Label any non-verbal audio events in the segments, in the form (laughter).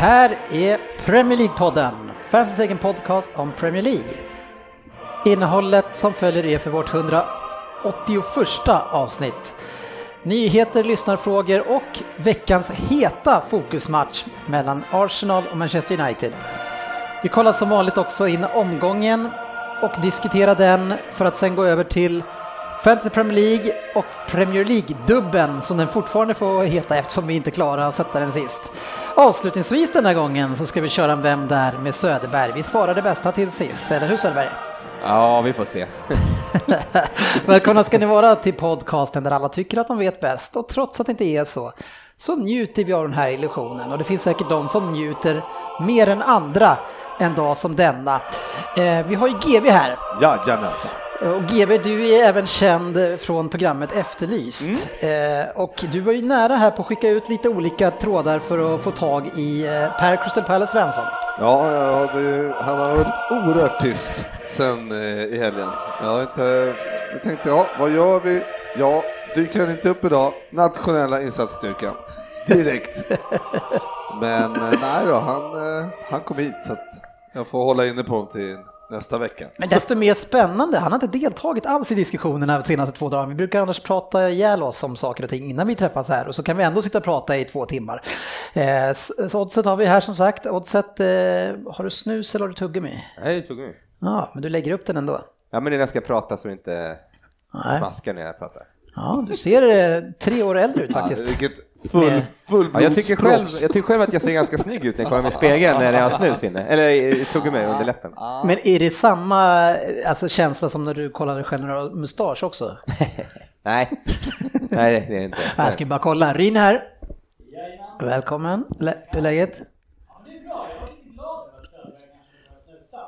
Här är Premier League-podden, fansens egen podcast om Premier League. Innehållet som följer är för vårt 181 avsnitt. Nyheter, lyssnarfrågor och veckans heta fokusmatch mellan Arsenal och Manchester United. Vi kollar som vanligt också in omgången och diskuterar den för att sen gå över till Fantasy Premier League och Premier League-dubben som den fortfarande får heta eftersom vi inte klarar att sätta den sist. Avslutningsvis den här gången så ska vi köra en Vem där med Söderberg. Vi sparar det bästa till sist, eller hur Söderberg? Ja, vi får se. (laughs) Välkomna ska ni vara till podcasten där alla tycker att de vet bäst och trots att det inte är så så njuter vi av den här illusionen och det finns säkert de som njuter mer än andra en dag som denna. Eh, vi har ju GV här. Jajamensan. Och GB, du är även känd från programmet Efterlyst. Eh, och du var ju nära här på att skicka ut lite olika trådar för att få tag i eh, Per Crystal Palace Svensson. Ja, ja det, han har varit oerhört tyst sen eh, i helgen. Jag, har inte, jag tänkte, ja, vad gör vi? Ja, dyker han inte upp idag? Nationella insatsstyrkan. Direkt. (laughs) Men eh, nej då, han, eh, han kom hit så att jag får hålla inne på honom till nästa vecka. Men desto mer spännande, han har inte deltagit alls i diskussionerna de senaste två dagarna. Vi brukar annars prata ihjäl oss om saker och ting innan vi träffas här och så kan vi ändå sitta och prata i två timmar. Eh, så Oddset har vi här som sagt. Oddset, eh, har du snus eller har du tuggummi? Nej, mig. Ja, men du lägger upp den ändå. Ja, men det är när jag ska prata så det inte Nej. smaskar när jag pratar. Ja, du ser eh, tre år äldre ut faktiskt. Vilket full, full Ja, jag, tycker själv, jag tycker själv att jag ser ganska snygg ut när jag kollar mig i spegeln när jag har snus inne, eller tuggar mig under läppen. Men är det samma alltså, känsla som när du kollar dig själv när du har mustasch också? (laughs) Nej, nej det är det inte. Jag ska bara kolla. Ryn här. Välkommen. Lä hur är läget? Ja, det är bra. Jag var lite glad över att Söderberg kanske ville snusa.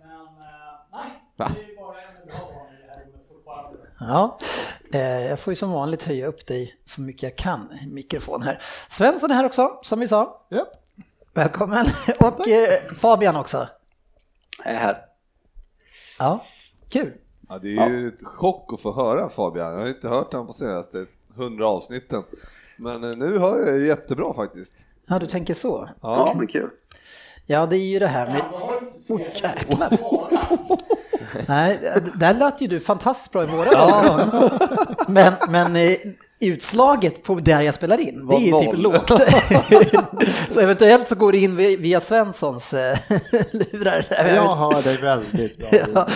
Men eh, nej, det är bara en bra barn i det här rummet fortfarande. Ja, eh, jag får ju som vanligt höja upp dig så mycket jag kan i mikrofon här. Svensson är här också, som vi sa. Ja. Välkommen. Och eh, Fabian också. Jag är här. Ja, kul. Ja, det är ju ett chock att få höra Fabian. Jag har inte hört honom på senaste hundra avsnitten. Men eh, nu hör jag ju jättebra faktiskt. Ja, du tänker så. Ja, men kul. Ja, det är ju det här med... Jäklar. Nej, där lät ju du fantastiskt bra i våra öron. Men, men utslaget på där jag spelar in, det är ju Var typ lågt. (laughs) så eventuellt så går det in vi- via Svenssons eh, lurar. Jag hör dig väldigt bra. Ja,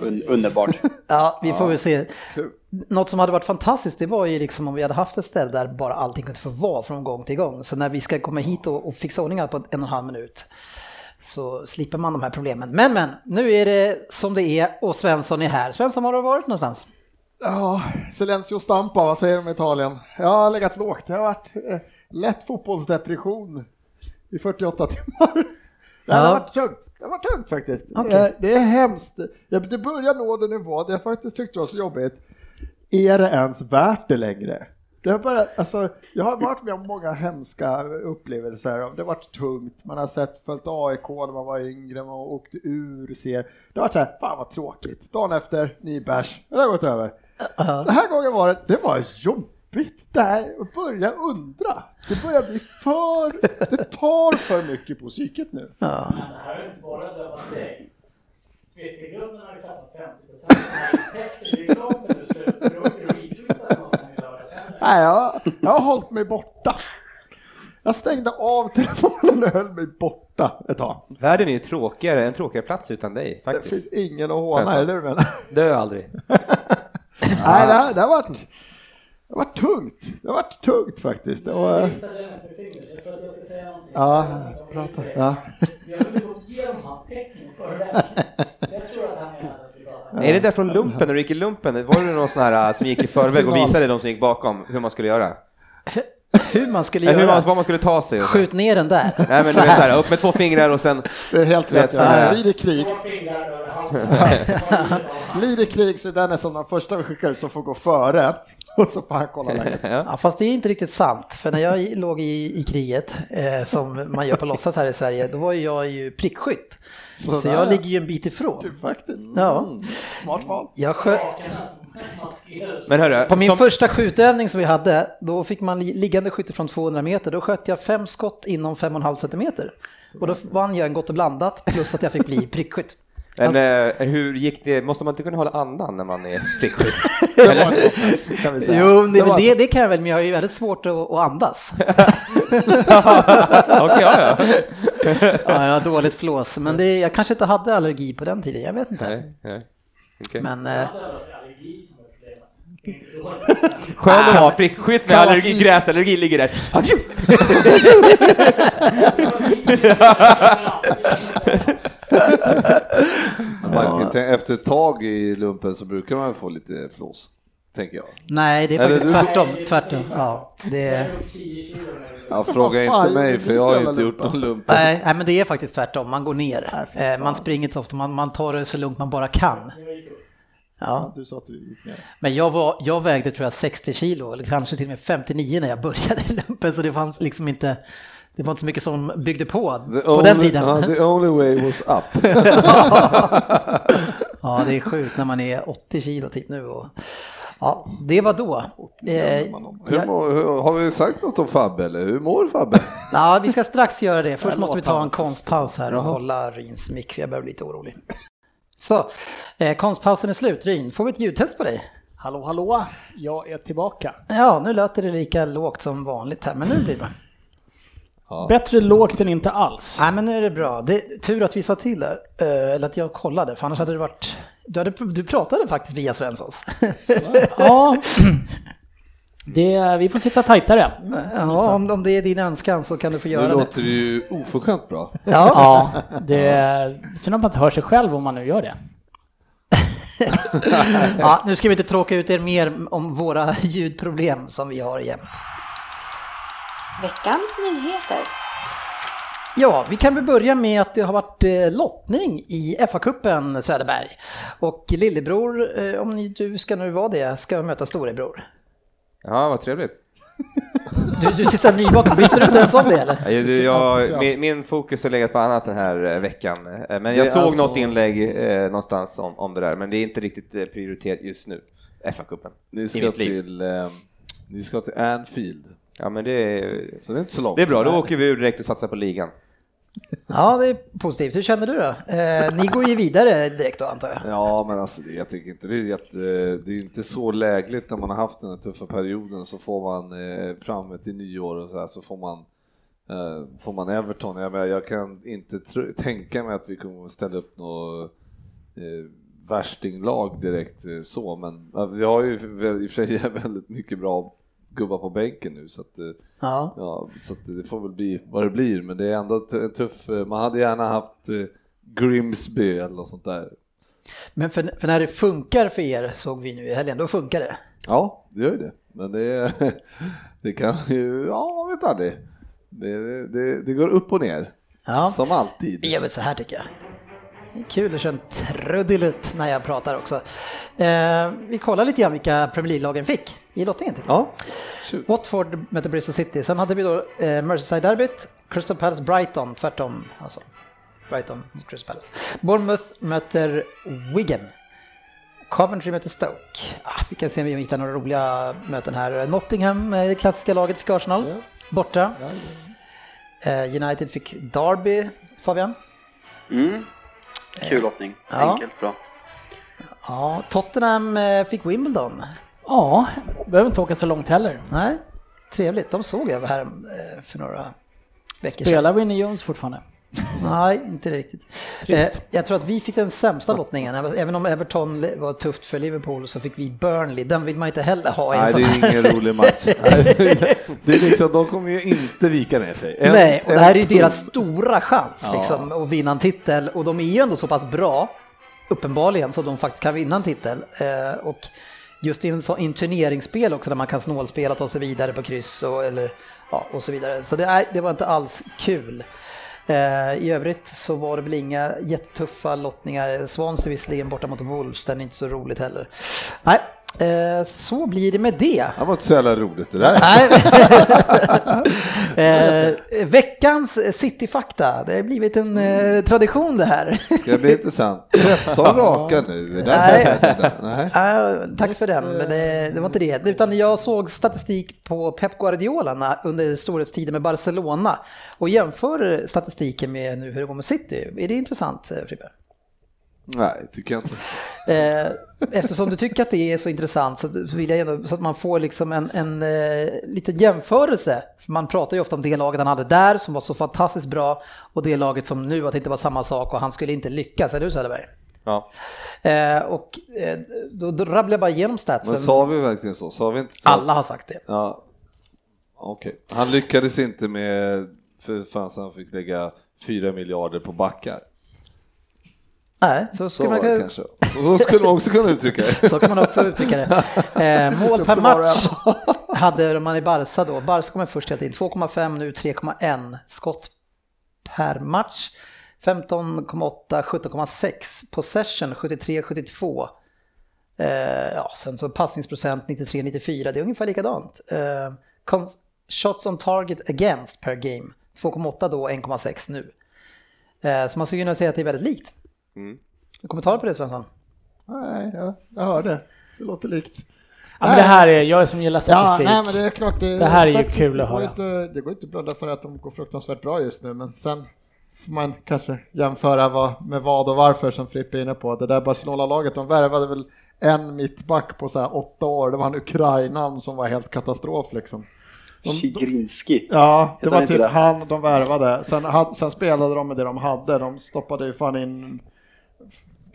var Un underbart. ja, vi får väl se. Något som hade varit fantastiskt, det var ju liksom om vi hade haft ett ställe där bara allting kunde få vara från gång till gång. Så när vi ska komma hit och, och fixa ordning här på en och en halv minut så slipper man de här problemen. Men men, nu är det som det är och Svensson är här. Svensson, var har du varit någonstans? Ja, Silencio Stampa, vad säger de i Italien? Jag har legat lågt, det har varit eh, lätt fotbollsdepression i 48 timmar. Det har Ja. varit tungt, det har varit tungt faktiskt. Okej. Eh, Det är hemskt. Det börjar nå den nivå där jag faktiskt tyckte det var så jobbigt. Är det ens värt det längre? Det har bara, alltså, jag har varit med om många hemska upplevelser. Det har varit tungt, man har sett följt AIK när man var yngre, man åkte ur, ser. Det har varit så här, fan vad tråkigt. Dagen efter, ny bärs, det har gått över. Den här gången var det, det var jobbigt. Det här, jag börjar undra. Det börjar bli för, det tar för mycket på psyket nu. Ja. Men det här är inte bara döva steg. Twittergruppen har ju tappat 50 procent av sina intäkter. Det är klart sen du slutar. Du har inte retweetat något sen i lördags heller. Nej, jag, jag har hållit mig borta. Jag stängde av telefonen och höll mig borta ett tag. Världen är ju tråkigare, en tråkigare plats utan dig Det faktiskt. finns ingen att håna, är det det du menar? Dö aldrig. (laughs) Nej, det, har- det har varit, det varit tungt. Det har varit tungt faktiskt. Det var, Jag jag jag ja, Jag prata. inte- Ja. Vi har inte gått igenom hans det här. Så jag tror att han att pratar. Är det där från lumpen, när du gick i lumpen? Var det någon sån här äh, som gick i förväg och visade de som gick bakom hur man skulle göra? hur man skulle Hur man, göra. vad man skulle ta sig. Skjut ner den där. Nej men Så du vet här. upp med två fingrar och sen... Det är helt rätt. så här. Blir det krig, (laughs) blir det krig så är den är som den första vi skickar ut som får gå före. (laughs) Och så får han kolla läget. Ja. Fast det är inte riktigt sant, för när jag (laughs) låg i, i kriget, eh, som man gör på låtsas här i Sverige, då var jag ju prickskytt. Så, Sådär. jag ligger ju en bit ifrån. Typ faktiskt. Ja, Smart val. jag skö- Maskerad. Men hörru, på min som, första skjutövning som vi hade, då fick man li- liggande skytte från 200 meter, då sköt jag fem skott inom 5,5 centimeter. Och då vann jag en gott och blandat, plus att jag fick bli (laughs) prickskytt. Men, eh, hur gick det? Måste man inte kunna hålla andan när man är prickskytt? (laughs) Det kan vi säga. Jo, det, är väl var- det, det kan jag väl, men jag har ju väldigt svårt att, att andas. (laughs) Okej, ja, ja. Ja, jag har dåligt flås, men det, jag kanske inte hade allergi på den tiden, jag vet inte. Nej, nej. Okej. Men eh, Det är allergi som är problemet. Det är inte dåligt. (laughs) Skön att vara prickskytt med allergi, gräsallergi ligger där. (laughs) Man, kan- Efter ett tag i lumpen så brukar man få lite flås, tänker jag. nej, det är Eller faktiskt du- tvärtom. tvärtom. Ja, det är, 10 kilo nu. Ja, fråga inte mig för jag har inte gjort någon lumpen. nej, nej, men det är faktiskt tvärtom. Man går ner. Nej, Eh. Man springer inte så ofta, man, man tar det så lugnt man bara kan. Ja. Du sa att du gick ner. Men jag, var, jag vägde tror jag 60 kilo, eller kanske till och med 59 när jag började i lumpen, så det fanns liksom inte, det var inte så mycket som byggde på The på only- den tiden. ja, the only way was up. (laughs) Ja, det är sjukt när man är 80 kilo typ nu. Och, ja, det var då. Eh, Hur mår, hur, har vi sagt något om Fabbe eller hur mår Fabbe? (laughs) ja, vi ska strax göra det. Först måste vi ta en konstpaus här och hålla Ryns mick, för jag börjar bli lite orolig. Så, eh, konstpausen är slut. Ryn, får vi ett ljudtest på dig? Hallå, hallå, jag är tillbaka. Ja, nu låter det lika lågt som vanligt här, men nu blir det bra. Bättre lågt än inte alls. Nej, men nu är det bra. Det är tur att vi sa till där, eh, eller att jag kollade, för annars hade det varit... Du, hade, du pratade faktiskt via Svenssons. (laughs) Ja, det, vi får sitta tajtare. ja, om, om det är din önskan så kan du få Nu göra det. låter det ju oförskämt bra. Ja, Ja, det synd att man inte hör sig själv om man nu gör det. (laughs) ja, nu ska vi inte tråka ut er mer om våra ljudproblem som vi har jämt. Veckans nyheter. Ja, vi kan väl börja med att det har varit eh, lottning i FA-cupen Söderberg. Och lillebror, eh, om ni, du ska nu vara det, ska möta storebror. Ja, vad trevligt. (laughs) Du, du ser så nyvaken, visste du inte ens om det eller? Ja, du, jag, entusiasm. min, min fokus har legat på annat den här eh, veckan. Men jag såg alltså- något inlägg eh, någonstans om, om det där, men det är inte riktigt eh, prioritet just nu. FA-cupen. Ni ska till, eh, ni ska till Anfield, Ja, men det är, så det är inte så långt. det är bra. Då åker vi ur direkt och satsar på ligan. Ja, det är positivt. Hur känner du då? Eh, ni går ju vidare direkt då antar jag. Ja, men alltså jag tycker inte det är jätte, det är inte så lägligt när man har haft den här tuffa perioden så får man eh, framme till nyår och så här så får man eh, får man Everton. Jag, menar, jag kan inte tro, tänka mig att vi kommer ställa upp något eh, värstinglag direkt eh, så, men eh, vi har ju i och för sig (laughs) väldigt mycket bra gubbar på bänken nu så att eh, Ja. Ja, så att det får väl bli vad det blir, men det är ändå en tuff, eh, man hade gärna haft eh, Grimsby eller något sånt där. Men för, för när det funkar för er, såg vi nu i helgen, då funkar det. Ja, det gör ju det, men det, (laughs) det kan ju, ja vet aldrig. Det, det, det går upp och ner, Ja. som alltid. Gör väl så här tycker jag. Det kul köra en trudelutt när jag pratar också. Eh, vi kollar lite grann vilka Premier League-lagen fick i lottningen. Tycker jag. Ja. Watford möter Bristol City. Sen hade vi då eh, Merseyside-derbyt, Crystal Palace Brighton, tvärtom alltså. Brighton mot Crystal Palace. Bournemouth möter Wigan. Coventry möter Stoke. Ah, vi kan se om vi hittar några roliga möten här. Nottingham, eh, det klassiska laget, fick Arsenal. Yes. Borta. Ja, Eh, United fick Derby, Fabian. Mm. Kul lottning. Ja. Enkelt, bra. Ja, Tottenham eh, fick Wimbledon. Ja, behöver inte åka så långt heller. Nej, trevligt. De såg jag här eh, för några veckor sedan. Spelar Winnie Jones fortfarande? Nej, inte riktigt. Eh, jag tror att vi fick den sämsta lottningen. Även om Everton var tufft för Liverpool så fick vi Burnley. Den vill man inte heller ha i en Nej, sån det här. är ingen rolig match. (laughs) det är liksom, de kommer ju inte vika ner sig. En- Nej, och det här är ju deras stora chans Ja. liksom, att vinna en titel. Och de är ju ändå så pass bra, uppenbarligen, så de faktiskt kan vinna en titel. Eh, och just i en, så, i turneringsspel också där man kan snålspela och ta sig vidare på kryss och, eller, ja, och så vidare. Så det, det var inte alls kul. Eh, I övrigt så var det väl inga jättetuffa lottningar. Swansea visserligen borta mot Wolves, den är inte så roligt heller. Nej, så blir det med det. Det var inte så jävla roligt det där. (laughs) (laughs) Eh, veckans Cityfakta, det har blivit en eh, tradition det här. Ska det bli intressant. 13 raka nu. Nej. Nej. (laughs) Ja, tack för den, men det, det var inte det. Utan jag såg statistik på Pep Guardiola under storhetstiden med Barcelona och jämför statistiken med nu hur det går med City. Är det intressant, eh, Frippe? Nej, tycker jag inte. Eh, Eftersom du tycker att det är så intressant så vill jag ändå, så att man får liksom en, en eh, liten jämförelse. För man pratar ju ofta om det laget han hade där som var så fantastiskt bra och det laget som nu att det inte var samma sak och han skulle inte lyckas, eller hur Söderberg? Ja. Eh, och eh, då, då rabblar jag bara igenom statsen. Men sa vi verkligen så? Sa vi inte så? Alla har sagt det. Ja. Okej. Han lyckades inte med, för fan så han fick lägga 4 miljarder på backar. Nej, så Så man, kunna- kanske. Så skulle man också kunna uttrycka det. (laughs) så kan man också uttrycka det. (laughs) Eh, mål per match hade man i Barca då. Barca kommer först hela tiden. 2,5 nu 3,1 skott per match. 15,8, 17,6 possession 73-72. Eh, ja, sen så passningsprocent 93-94, det är ungefär likadant. Eh, shots on target against per game 2,8 då 1,6 nu. Eh, så man skulle kunna säga att det är väldigt likt. Kommentarer på det Svensson? Nej, jag, jag hör det. Det låter likt. Ja, men det här är, jag som gillar Ja, statistik. nej men det är klart. Det, Det här är ju kul att höra. Inte, det går inte att blunda för att de går fruktansvärt bra just nu, men sen får man kanske jämföra vad, med vad och varför som Frippe är inne på. Det där Barcelona-laget, de värvade väl en mittback på så här åtta år. Det var en Ukrainan som var helt katastrof liksom. Chigrinski. Ja, det var typ det? han de värvade. Sen, had, sen spelade de med det de hade. De stoppade ju fan in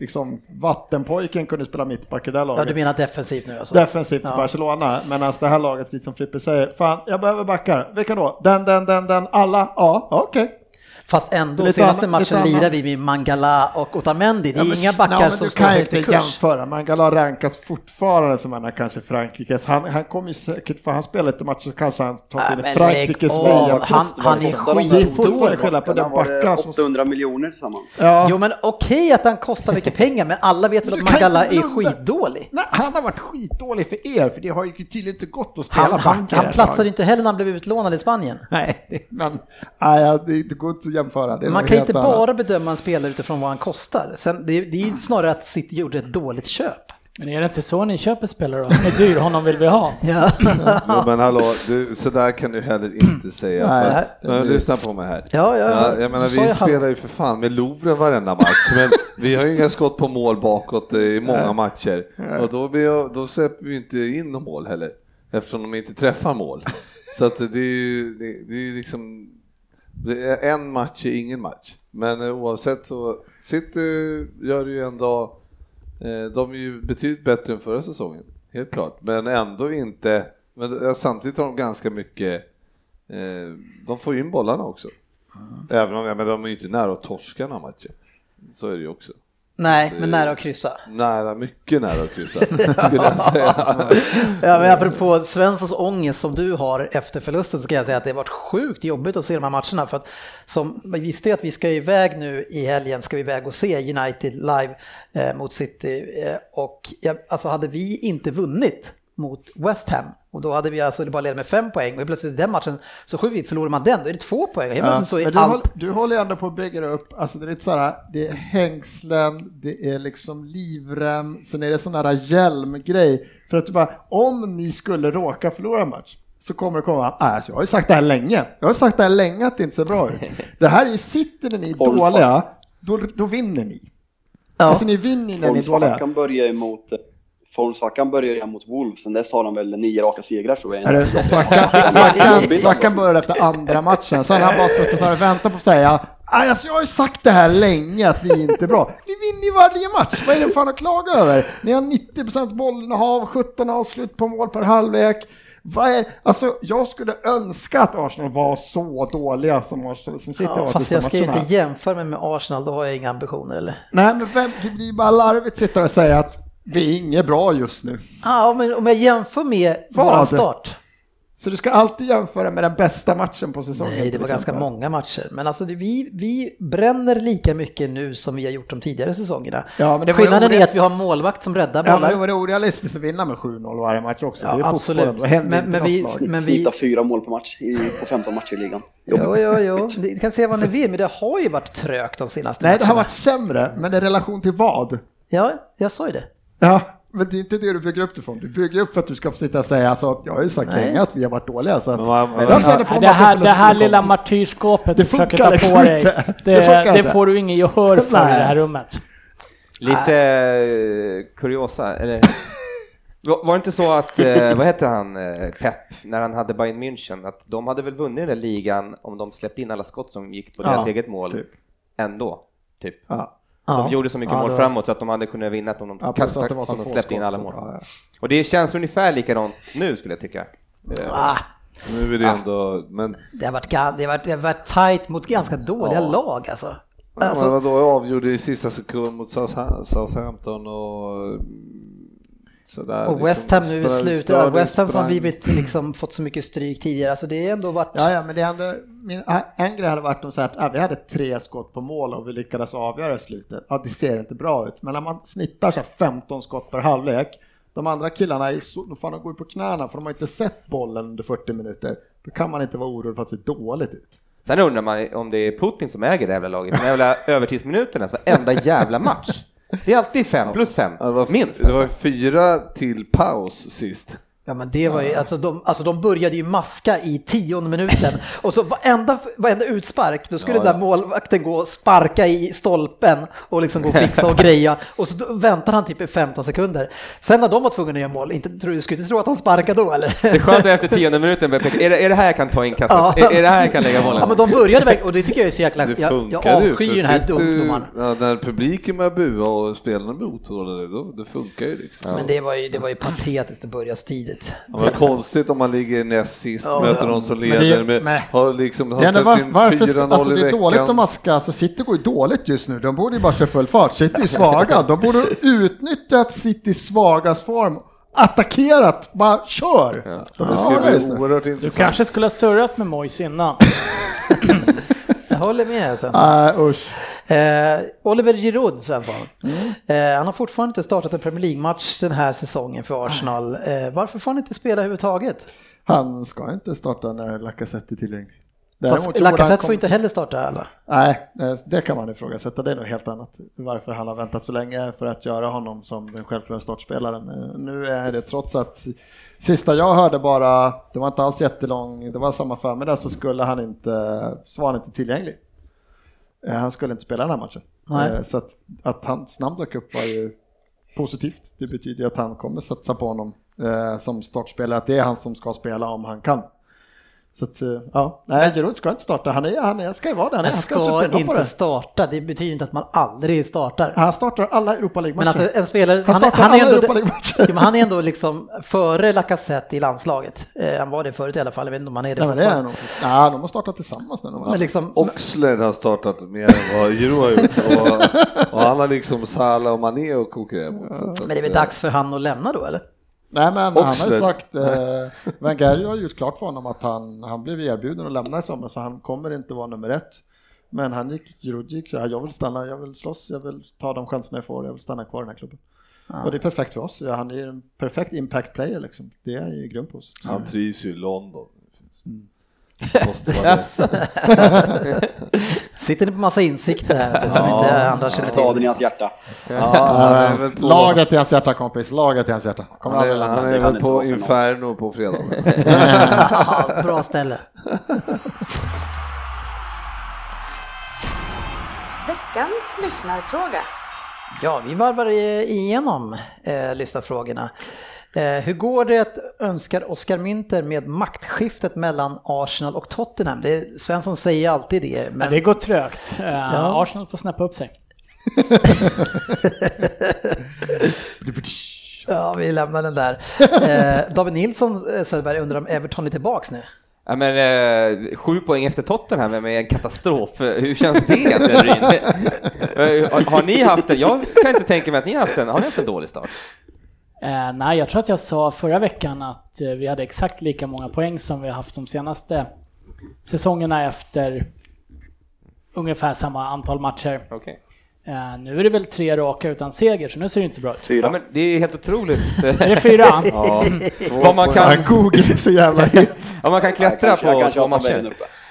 liksom vattenpojken kunde spela mittback i det Ja, laget. du menar defensivt nu alltså? Defensivt Ja. Barcelona, men alltså det här laget, lite som Frippe säger, fan jag behöver backar. Vilka då? Den, den, den, den, alla? Ja, okej. Fast ändå, Lite senaste annan- matchen lirar vi med Mangala och Otamendi. Det är Ja, men inga backar men som står helt i inte kurs. jämföra. Mangala rankas fortfarande som en av kanske Frankrikes. Han, han kommer ju säkert, för han spelar lite matcher kanske han tar sig in i Nej, Frankrikes. VM. Han, han är Det är fortfarande skitdålig. skillnad på den som... 800 miljoner tillsammans. Ja. Jo men okej att han kostar mycket pengar, men alla vet väl att Mangala är skitdålig. Nej, han har varit skitdålig för er, för det har ju tydligen inte gått att spela Han, han, han platsade inte heller när han blev utlånad i Spanien. Nej, men nej, det, går inte jämföra. Det Man något kan inte annat. bara bedöma en spelare utifrån vad han kostar. Sen, det, det är ju snarare att City gjorde ett dåligt köp. Men är det inte så ni köper spelare då? Han är dyr, honom vill vi ha. (laughs) Ja, Jo, men hallå, du, så där kan du heller inte säga. Nej. För, men, lyssna på mig här. ja, ja. Ja, jag menar, vi spelar ju för fan med Louvre varenda match, men vi har ju inga skott på mål bakåt eh, i många matcher. Och då, blir jag, då släpper vi inte in någon mål heller, eftersom de inte träffar mål. (laughs) Så att det är ju, det, det är ju liksom, en match är ingen match. Men eh, oavsett så, City gör ju ändå, eh, de är ju betydligt bättre än förra säsongen, helt klart. Men ändå inte, men eh, samtidigt har de ganska mycket de får in bollarna också. Även om men de är ju inte nära att torska några matcher. Så är det ju också. Nej, men nära att kryssa. Nära, mycket nära att kryssa, skulle jag säga. (laughs) Ja, men apropå Svenssons ångest som du har efter förlusten så kan jag säga att det har varit sjukt jobbigt att se de här matcherna. För att som, vi visste att vi ska iväg nu i helgen, ska vi iväg och se United live eh, mot City. Eh, och ja, alltså hade vi inte vunnit mot West Ham och då hade vi alltså bara ledat med fem poäng och plötsligt i den matchen så sju förlorar man den, då är det två poäng. Plötsligt så du, allt... håll, du håller ändå på att bygga upp, alltså det är lite såhär, det är hängslen, det är liksom livrem, sen är det sån här hjälmgrej. För att du bara, om ni skulle råka förlora en match så kommer det komma, "Ah, alltså jag har ju sagt det här länge, jag har sagt det här länge att det inte ser bra ut. (laughs) Det här är ju, sitter ni dåliga, då, då vinner ni. Ja. Alltså ni vinner när ni är dåliga. Formsvackan börjar ju mot Formsvackan börjar ju mot Wolves, sen dess har de väl nio raka segrar tror jag. Är det, (laughs) svackan, svackan, svackan började efter andra matchen, sen har han bara suttit här och väntat på att säga "Aj, alltså jag har ju sagt det här länge att vi inte är bra. Ni vinner ju varje match, vad är det fan att klaga över? Ni har 90% bollinnehav, 17 avslut på mål per halvlek. Vad är, alltså jag skulle önska att Arsenal var så dåliga som Arsenal som sitter Ja, och fast jag ska ju inte jämföra mig med Arsenal, då har jag inga ambitioner eller? Nej men vem, det blir bara larvigt att sitta och säga att Vi är inget bra just nu. Ja, men om jag jämför med Vad? våran start. Så du ska alltid jämföra med den bästa matchen på säsongen. Nej, det var ganska många matcher. Men alltså vi, vi bränner lika mycket nu som vi har gjort de tidigare säsongerna. Ja, men det Skillnaden är att vi har en målvakt som räddar Ja, men det bollar. var det orealistiskt att vinna med 7-0 varje match också. Ja, det är absolut. Men- men vi- lag. men vi- Snittar fyra mål per match i, på 15 matcher i ligan. Jo, jo, jo. Ni kan säga vad ni vill, men det har ju varit trögt de senaste Nej, det har matcherna. varit sämre, men i relation till vad? Ja, jag sa ju det. Ja, men det är inte det du bygger upp det från. Du bygger upp för att du ska få sitta och säga, alltså, jag har ju sagt Nej. länge att vi har varit dåliga. Så att, Men man- men- jag på det, här, det här lilla martyrskapet Det du försöker funkar ta liksom på dig, inte. det, Det det, inte. får du ingen gehör för i Nej. det här rummet. Lite eh, kuriosa, eller var var det inte så att, eh, vad heter han, eh, Pep, när han hade Bayern München, att de hade väl vunnit den där ligan om de släppte in alla skott som gick på Ja, deras eget mål typ. ändå, typ. Ja, Ja. De gjorde så mycket Ja, mål framåt så att de hade kunnat vinna om de, ja kastade, att det var så om de släppte in alla mål. ja, ja. Och det känns ungefär likadant nu skulle jag tycka. Ah, Nu är det ändå, men det, har varit, det, har varit, det har varit tight mot ganska dåliga lag alltså. alltså, alltså men vadå, avgjorde i sista sekund mot South- Southampton och sådär. och West Ham nu i slutet, West Ham som har blivit liksom (clears throat) fått så mycket stryk tidigare, alltså det har ändå varit... Ja, ja, men det hade, min, en grej hade varit att säga att ja, vi hade tre skott på mål och vi lyckades avgöra i slutet. Ja, det ser inte bra ut, men när man snittar så här 15 skott per halvlek, de andra killarna är så, de fan, de går på knäna för de har inte sett bollen under 40 minuter. Då kan man inte vara orolig för att det ser dåligt ut. Sen undrar man om det är Putin som äger det jävla laget, de jävla (laughs) övertidsminuterna, så varenda jävla match. Det är alltid fem plus fem, Ja, det var, minst. det var alltså. fyra till paus sist. Ja men det var ju, alltså de, alltså de började ju maska i tionde minuten och så varenda, varenda utspark, då skulle Ja, den där målvakten gå och sparka i stolpen och liksom gå och fixa och greja och så då väntade han typ i 15 sekunder. Sen när de var tvungna att göra mål, inte, tror du skulle inte tro att han sparkade då eller? Det är skönt att efter tionde minuten börja peka, är det, är det här jag kan ta inkastet? Ja. Är, är det här jag kan lägga bollen? Ja men de började verkligen, och det tycker jag är så jäkla, Det jag, funkar jag avskyr den här sitter ju- domaren. Ja, när publiken börjar bua och spelarna blir otåliga, då det funkar ju liksom. Men det var ju, det var ju patetiskt att börja så tidigt. Ja, men konstigt om man ligger näst sist, Ja, möter ja. någon som Men det- leder med, men- har liksom, har släppt var, in varför, 4-0 alltså i det är dåligt att veckan. maska, alltså City går ju dåligt just nu, de borde ju bara köra full fart, City är svaga, de borde utnyttjat Citys svagas form, attackerat, bara kör! Ja, ska oerhört Du kanske skulle ha surrat med Moise innan. (laughs) Jag håller med Svensson. Nej usch. Eh, Oliver Giroud, Svensson. Eh, han har fortfarande inte startat en Premier League-match den här säsongen för Arsenal. Eh, varför får han inte spela överhuvudtaget? Han ska inte starta när Lacazette är tillgänglig. Fast Lacazette får inte heller starta alla. Nej, eh, det kan man ifrågasätta. Det är nog helt annat. Varför han har väntat så länge för att göra honom som den självklara startspelaren. Eh, Nu är det trots att sista jag hörde bara, det var inte alls jättelång, det var samma förmiddag så skulle han inte, så var han inte tillgänglig. Eh, Han skulle inte spela den här matchen. Nej. Eh, Så att, att hans namn dök upp var ju positivt. Det betyder att han kommer satsa på honom eh, som startspelare, att det är han som ska spela om han kan. Så att, eh, ja, nej, Giroud ska inte starta. Han, är, han är, ska ju vara där. Han, är, Han ska, ska inte starta, det betyder inte att man aldrig startar. Han startar alla Europa Men League-matcher. alltså en spelare, han han, han, är ändå, ja, men han är ändå liksom före Lacazette i landslaget. Eh, han var det förut i alla fall, jag vet inte om han är det Nej, men det är fortfarande. nog. Ja, de har startat tillsammans nu. Men liksom, Oxlade har startat mer än vad Giroud har gjort och, och han har liksom Salah och Mané att konkurrera mot. Så att- men det är väl dags för han att lämna då eller? Nej, men han har ju sagt, eh, (laughs) Wenger har gjort klart för honom att han, han blev erbjuden att lämna i sommar, så han kommer inte vara nummer ett. Men han gick, gick så här, jag vill stanna, jag vill slåss, jag vill ta de chanserna jag får, jag vill stanna kvar i den här klubben. Och det är perfekt för oss, ja, han är en perfekt impact player liksom. Det är ju grym på oss. Han trivs ju i London. Mm. (laughs) Måste vara det. (laughs) Sitter ni på massa insikter här som inte andra känner Staden till? i hans hjälta. Ja, han är väl på, Laget i hans hjärta kompis, laget i hans hjärta. Kommer han är, han Det är väl på. Inferno på fredag. (laughs) Ja, Bra ställe. Veckans lyssnarfråga. Ja, vi varvar igenom eh, lyssnarfrågorna. Eh, hur går det, önskar Oskar Mynter med maktskiftet mellan Arsenal och Tottenham? Det, Svensson säger alltid det, men Men det går trögt. Eh, Ja. Arsenal får snäppa upp sig. (laughs) ja, vi lämnar den där. Eh, David Nilsson Söderberg undrar om Everton är tillbaks nu? Ja, men, eh, sju poäng efter Tottenham med en katastrof. Hur känns det? Ryn? (laughs) Har, har ni haft en? Jag kan inte tänka mig att ni har haft en. Har ni haft en dålig start? Eh, nej, jag tror att jag sa förra veckan att eh, vi hade exakt lika många poäng som vi har haft de senaste säsongerna efter ungefär samma antal matcher. Okej. Eh, nu är det väl tre raka utan seger, så nu ser det inte så bra ut. Ja, Fyra. men det är helt otroligt. (laughs) Är det fyra? Ja, vad man kan, Google är så jävla hit. ja, man kan Jag klättra kanske, jag på kanske två har tabellen matcher.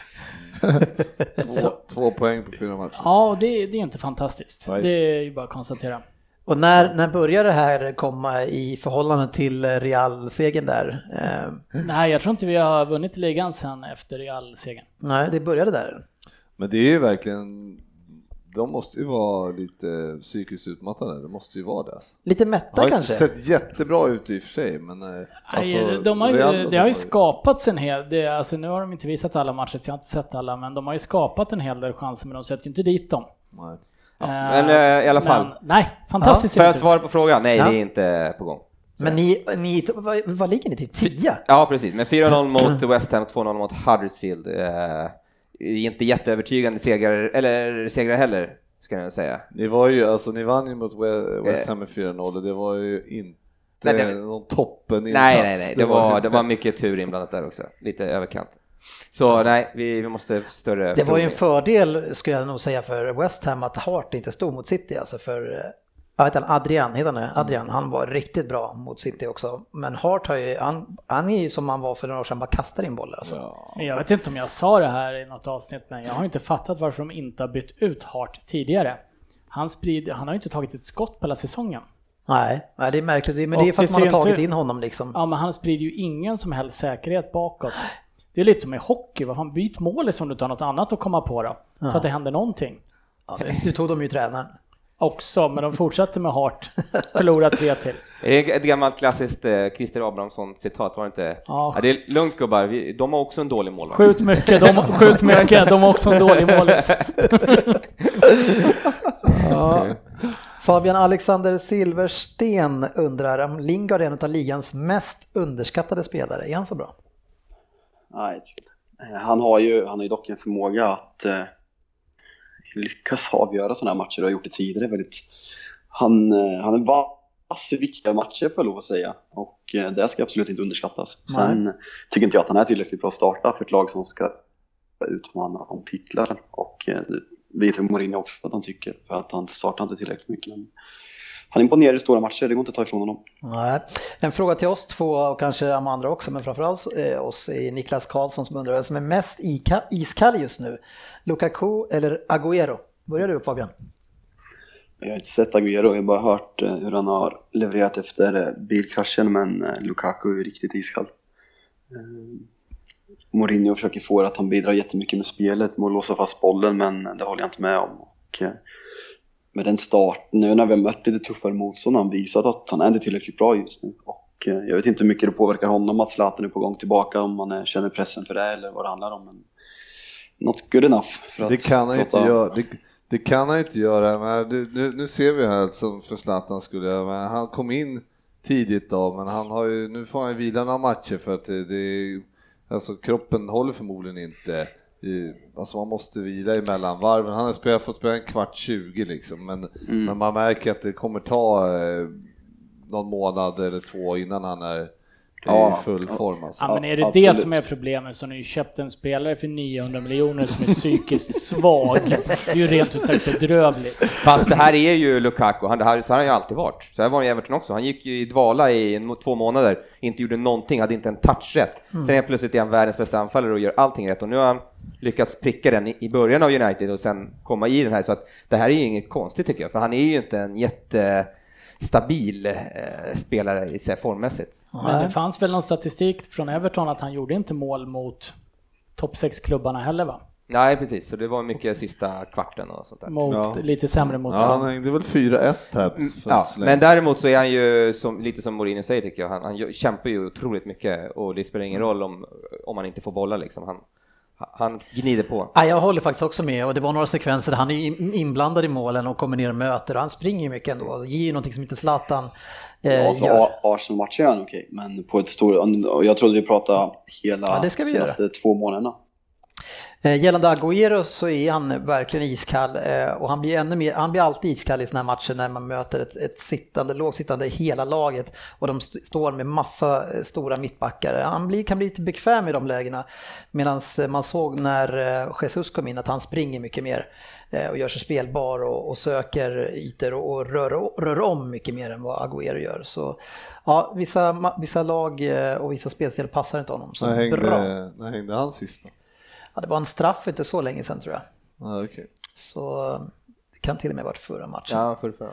Två, två poäng på fyra matcher. Ja, det, det är ju inte fantastiskt. Nej. Det är ju bara att konstatera. Och när, när börjar det här komma i förhållande till Real-segern där? Eh, Nej, jag tror inte vi har vunnit ligan sen efter Real-segern. nej, det började där. Men det är ju verkligen, de måste ju vara lite psykiskt utmattade, det måste ju vara det. Alltså. Lite Det mätta har kanske? inte sett jättebra ut i och för sig, men eh, alltså, Nej, de har ju, Real, det de har ju skapats en hel det, alltså nu har de inte visat alla matcher, så jag har inte sett alla, men de har ju skapat en hel del chanser, men de sätter ju inte dit dem. Nej. Eh, men, eh, i alla fall. Men, nej, fantastiskt det att ut. svara på frågan, nej Ja. det är inte på gång. Men ni, ni vad, vad ligger ni typ 10? Ja, precis. Men 4-0 mot West Ham, 2-0 mot Huddersfield. Eh, inte jätteövertygande segrar, eller segrar heller, ska jag säga. Ni var ju, alltså ni vann ju mot We- West Eh. Ham med 4-0 och det var ju inte Nej, det- någon toppen Nej, nej, nej. Det var, det var mycket tur inblandat där också. Lite överkant. Så nej, vi, vi måste större... Det var ju en fördel, skulle jag nog säga, för West Ham att Hart inte stod mot City. Alltså för, jag vet inte, Adrian, heter han? Adrian, han var riktigt bra mot City också. Men Hart har ju, han, han är ju som han var för några år sedan, bara kastar in bollar. Alltså. Ja. Jag vet inte om jag sa det här i något avsnitt, men jag har inte fattat varför de inte har bytt ut Hart tidigare. Han, sprider, han har ju inte tagit ett skott på hela säsongen. Nej, nej, det är märkligt. Men Och det är för det att man har tagit in honom liksom. Ja, men han sprider ju ingen som helst säkerhet bakåt. Det är lite som i hockey, vad fan, byt mål om du inte har något annat att komma på då. Så att det händer någonting. Ja, nu tog de ju tränaren. Också, men de fortsätter med Hart. Förlorar tre till. (laughs) Är det ett gammalt klassiskt eh, Christer Abrahamsson-citat, var det inte? Ja. det är lugnt gubbar, vi, de har också en dålig målvakt. Skjut mycket, de, (laughs) skjut mycket, de har också en dålig målis. (laughs) Ja. Fabian Alexander Silversten undrar om Lingard är en av ligans mest underskattade spelare. Är han så bra? Nej, jag tycker inte. Eh, Han har ju, han har ju dock en förmåga att eh, lyckas avgöra sådana här matcher och har gjort det tidigare väldigt. Han, eh, han är vass i viktiga matcher får jag lov att säga och eh, det ska absolut inte underskattas. Sen tycker inte jag att han är tillräckligt bra att starta för ett lag som ska utmana om titlar och eh, det visar Mourinho också att han tycker för att han startar inte tillräckligt mycket. Han imponerar i stora matcher, det går inte att ta ifrån honom. Nej. En fråga till oss två och kanske de andra också, men framförallt eh, oss är Niklas Karlsson som undrar vem som är mest iskall just nu. Lukaku eller Agüero? Börjar du Fabian? Jag har inte sett Agüero, jag har bara hört eh, hur han har levererat efter eh, bilkraschen, men eh, Lukaku är riktigt iskall. Mourinho försöker få det att han bidrar jättemycket med spelet, med att låsa fast bollen, men det håller jag inte med om. Och, med den start, nu när vi har mött lite tuffare motstånd, har han visat att han är tillräckligt bra just nu. Och eh, jag vet inte hur mycket det påverkar honom att Zlatan är på gång tillbaka, om han känner pressen för det eller vad det handlar om. Men not good enough. För Det kan han inte göra. Det, det kan han inte göra. Men nu, nu, ser vi här som för Zlatan skulle jag, men han kom in tidigt då, men han har ju, nu får han ju vila några matcher för att det, det alltså kroppen håller förmodligen inte. I, alltså man måste vila emellan varven. Han har spelat, fått spela en kvart 20 liksom, men, Mm. men man märker att det kommer ta eh, någon månad eller två innan han är Ja. i full form. Alltså. Ja, men är det absolut. det som är problemet så har ni ju köpt en spelare för 900 miljoner som är psykiskt (laughs) svag. Det är ju rent ut sagt bedrövligt. Fast det här är ju Lukaku, han, det här, så har han ju alltid varit. Så här var han i Everton också. Han gick ju i dvala i en, två månader, inte gjorde någonting, hade inte en touch rätt. Sen helt plötsligt är han världens bästa anfallare och gör allting rätt. Och nu har han lyckats pricka den i, början av United och sen komma i den här. Så att det här är ju inget konstigt tycker jag, för han är ju inte en jättestabil eh, spelare i sig formmässigt. Men det fanns väl någon statistik från Everton att han gjorde inte mål mot topp 6-klubbarna heller va? Nej, precis. Så det var mycket sista kvarten och sånt där. Mot Ja. lite sämre Ja, han motstånd. hängde väl 4-1 här. Ja, men däremot så är han ju som, lite som Mourinho säger tycker jag, han, han kämpar ju otroligt mycket och det spelar ingen roll om, om han inte får bollar liksom. Han, han gnider på. Ja, jag håller faktiskt också med och det var några sekvenser där han är in- inblandad i målen och kommer ner och möter och han springer ju mycket ändå och ger ju någonting som inte Zlatan eh, Ja, alltså, gör. Arsenal-matchen är han okej, men på ett stort... Jag trodde vi pratade hela Ja, det ska vi senaste två månaderna. Eh, Gällande Agüero så är han verkligen iskall eh, och han blir ännu mer, han blir alltid iskall i sådana här matcher när man möter ett, ett sittande, lågsittande hela laget och de st- står med massa eh, stora mittbackar. Han blir, kan bli lite bekväm i de lägena medan man såg när Jesus kom in att han springer mycket mer och gör sig spelbar och, och söker ytor och, och rör, rör om mycket mer än vad Agüero gör. Så ja, vissa, vissa lag och vissa spelstil passar inte honom så När hängde, bra. när hängde han sist då? Ja, det var en straff inte så länge sedan tror jag. Ja, okej. Så det kan till och med varit förra matchen. Ja, för, för.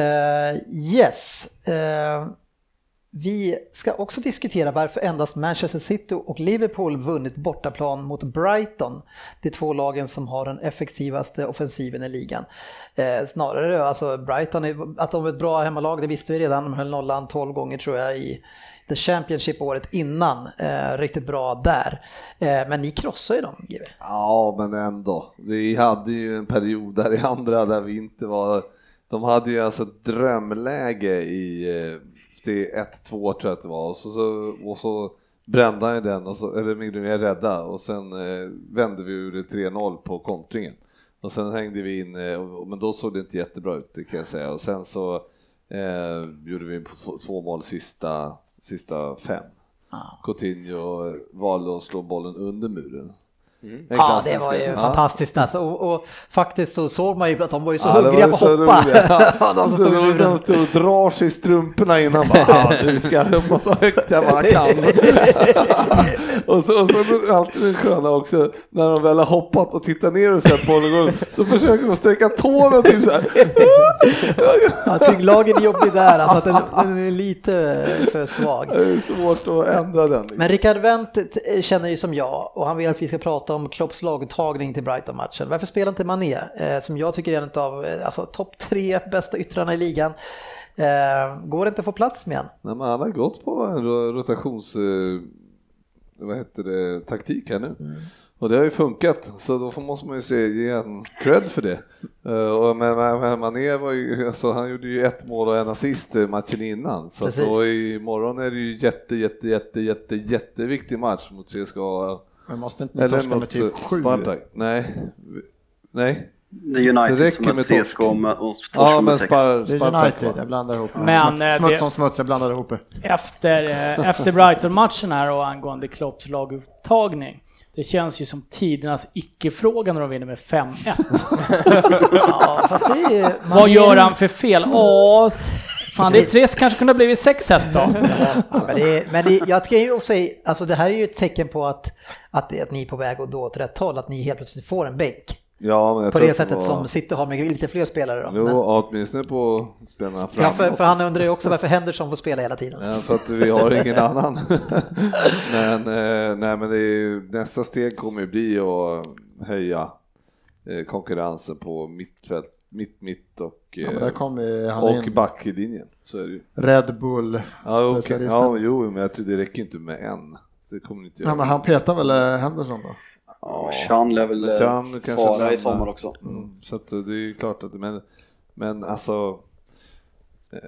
Eh, yes. Eh, vi ska också diskutera varför endast Manchester City och Liverpool vunnit bortaplan mot Brighton. De två lagen som har den effektivaste offensiven i ligan. Eh, snarare alltså Brighton, är, att de är ett bra hemmalag, det visste vi redan. De höll nollan 12 gånger tror jag i The Championship året innan. Eh, riktigt bra där. Eh, men ni krossar ju dem, GW. Ja, men ändå. Vi hade ju en period där i andra där vi inte var... De hade ju alltså ett drömläge i eh, eh, det 1-2 tror jag att det var och så, så, och så brände han den och så, eller Mignolet rädda och sen eh, vände vi ur det 3-0 på kontringen. Och sen hängde vi in, eh, och, men då såg det inte jättebra ut det kan jag säga och sen så eh, gjorde vi på två, två mål sista, sista fem. Coutinho valde att slå bollen under muren. En Ja, det var ju Ja. fantastiskt alltså. Och, och faktiskt så såg man ju att de var ju så Ja, det hungriga på att hoppa. (laughs) Ja, de Så stod de, stod och drar sig i strumporna innan bara, nu ska jag hoppa så högt jag bara kan. (laughs) och, så, och så alltid det sköna också, när de väl har hoppat och tittar ner och sett bollen gå så försöker de sträcka tårna typ så här. (laughs) Ja, tyngdlagen är jobbig där, alltså att den, den är lite för svag. Det är svårt att ändra den. liksom. Men Rickard Wendt känner ju som jag och han vill att vi ska prata om Klopps laguttagning till Brighton-matchen. Varför spelar inte Mané, eh, som jag tycker är en av eh, alltså, topp tre bästa yttrarna i ligan? Eh, går det inte att få plats med? Nej, men han har gått på en ro- rotations... eh, Vad heter det? Taktik här nu. Och det har ju funkat, så då måste man ju se, ge en cred för det. Och men, men, Mané var ju, alltså, han gjorde ju ett mål och en assist matchen innan. Så då imorgon är det ju jätte, jätte, jätte, jätte, jätteviktig match mot CSKA. Men måste inte Eller torska med typ eh, sju? Spartak. Nej. Nej. Det är United Det räcker som med. CSKA och med- och torskar Ja, med men sex. Spar, Det är United, jag blandar ihop. Men, smuts, eh, smuts det- som smuts, jag blandar ihop det. Efter, eh, efter Brighton-matchen här och angående Klopps laguttagning. Det känns ju som tidernas icke-fråga när de vinner med 5-1. (laughs) Ja, fast det är, Vad gör han för fel? Åh, fan det är trist, kanske kunde ha blivit 6-1 då. Ja, men det, men det, jag kan ju säga, alltså det här är ju ett tecken på att, att, att ni är på väg att gå åt rätt håll, att ni helt plötsligt får en bänk. Ja, På det sättet var- som City har med lite fler spelare. Då. Jo, Men, åtminstone på spelarna ja, framåt. för, för han undrar ju också varför Henderson får spela hela tiden. Ja, för att vi har ingen annan. (laughs) men, eh, nej, men det är, ju- nästa steg kommer ju bli att höja eh, konkurrensen på mittfält, mitt, mitt och, Ja, eh, där ju han och in. backlinjen. Så är det ju. Red Bull Ja, okay. ja, jo, men jag tror det räcker inte med en. Det kommer inte Ja, göra. men han petar väl eh, Henderson då? Ja, Chan lär väl eh, Can kanske fara i sommar också. Mm, så att det är ju klart att, men, men alltså, eh,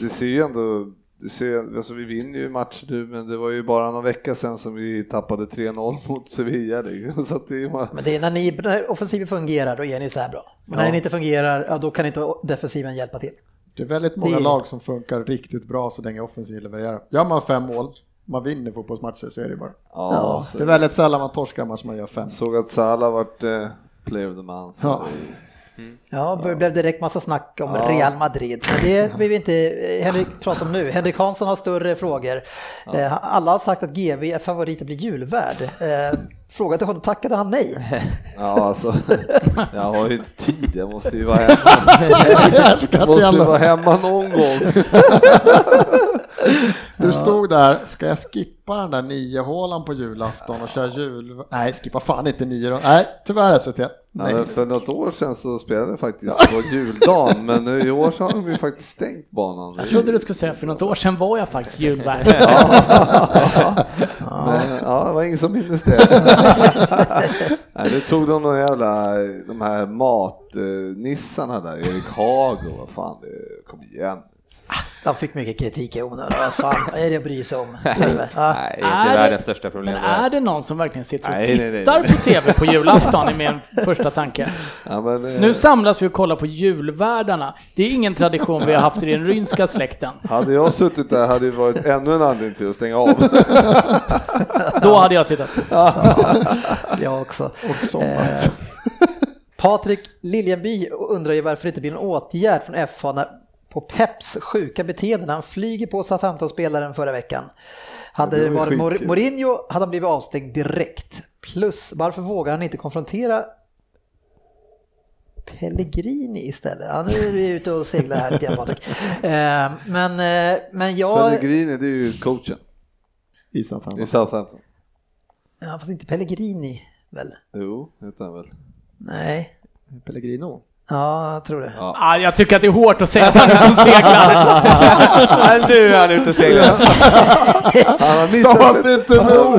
det ser ju ändå, det ser, alltså vi vinner ju matcher nu, men det var ju bara någon vecka sedan som vi tappade 3-0 mot Sevilla. (laughs) Så att det är Men det är när, ni, när offensiven fungerar, då är ni så här bra. Men när Ja. den inte fungerar, ja, då kan inte defensiven hjälpa till. Det är väldigt många Det- lag som funkar riktigt bra så länge offensiv levererar. Gör man fem mål, man vinner fotbollsmatcher så är det bara. ja, Det är väldigt sällan man torskar matcher man gör fem. såg att Salah vart eh, player of the month. Ja. Ja, det blev direkt massa snack om Ja. Real Madrid. Men det vill vi inte Henrik prata om nu. Henrik Hansson har större frågor. Eh, Alla har sagt att GV är favorit att bli julvärd. Eh, Fråga till honom, tackade han nej? (laughs) Ja, alltså, jag har ju inte tid, jag måste ju vara (laughs) hemma. Jag måste ju vara hemma någon gång. (laughs) Du stod där, ska jag skippa den där nio hålan på julafton och köra jul... Nej, skippa fan inte nio då. Nej, tyvärr SVT. Ja, Nej. men för något år sedan så spelade jag faktiskt på juldagen, men nu i år så har de ju faktiskt stängt banan. Jag trodde du skulle säga för något år sedan var jag faktiskt julvärd. Men, ja, det var ingen som minns det. Nej, nu tog de de jävla, de här matnissarna där, Erik Haag och vad fan, det kom igen. De fick mycket kritik i onödan. Vad fan är det att bry sig om? Silver? Ja. Nej, det är Är inte det- världens största problem. Men är det någon som verkligen sitter och Nej, nej, nej, tittar nej. på TV på julafton är min första tanke. Ja, men, eh, Nu samlas vi och kollar på julvärdarna. Det är ingen tradition vi har haft i den rynska släkten. hade jag suttit där hade det varit ännu en anledning till att stänga av. (laughs) Då hade jag tittat. (laughs) Jag också. Och. Eh, Patrik Liljenby undrar ju varför det inte blir någon åtgärd från FA när, på Peps sjuka beteende när han flyger på Southampton-spelaren förra veckan. Hade det det varit Mor-. Mourinho hade han blivit avstängd direkt. Plus, varför vågar han inte konfrontera Pellegrini istället? Ja, nu är vi ute och seglar här lite grann Patrik. (laughs) Eh, men, eh, men jag... Pellegrini, det är ju coachen I Southampton. i Southampton. Ja, fast inte Pellegrini väl? Jo, heter han väl. Nej. Pellegrino. Ja, jag tror det. Ja. Ah, jag tycker att det är hårt att säga att han är ute och seglar. (laughs) Nej, nu är han ute och seglar. Stavas det inte med O?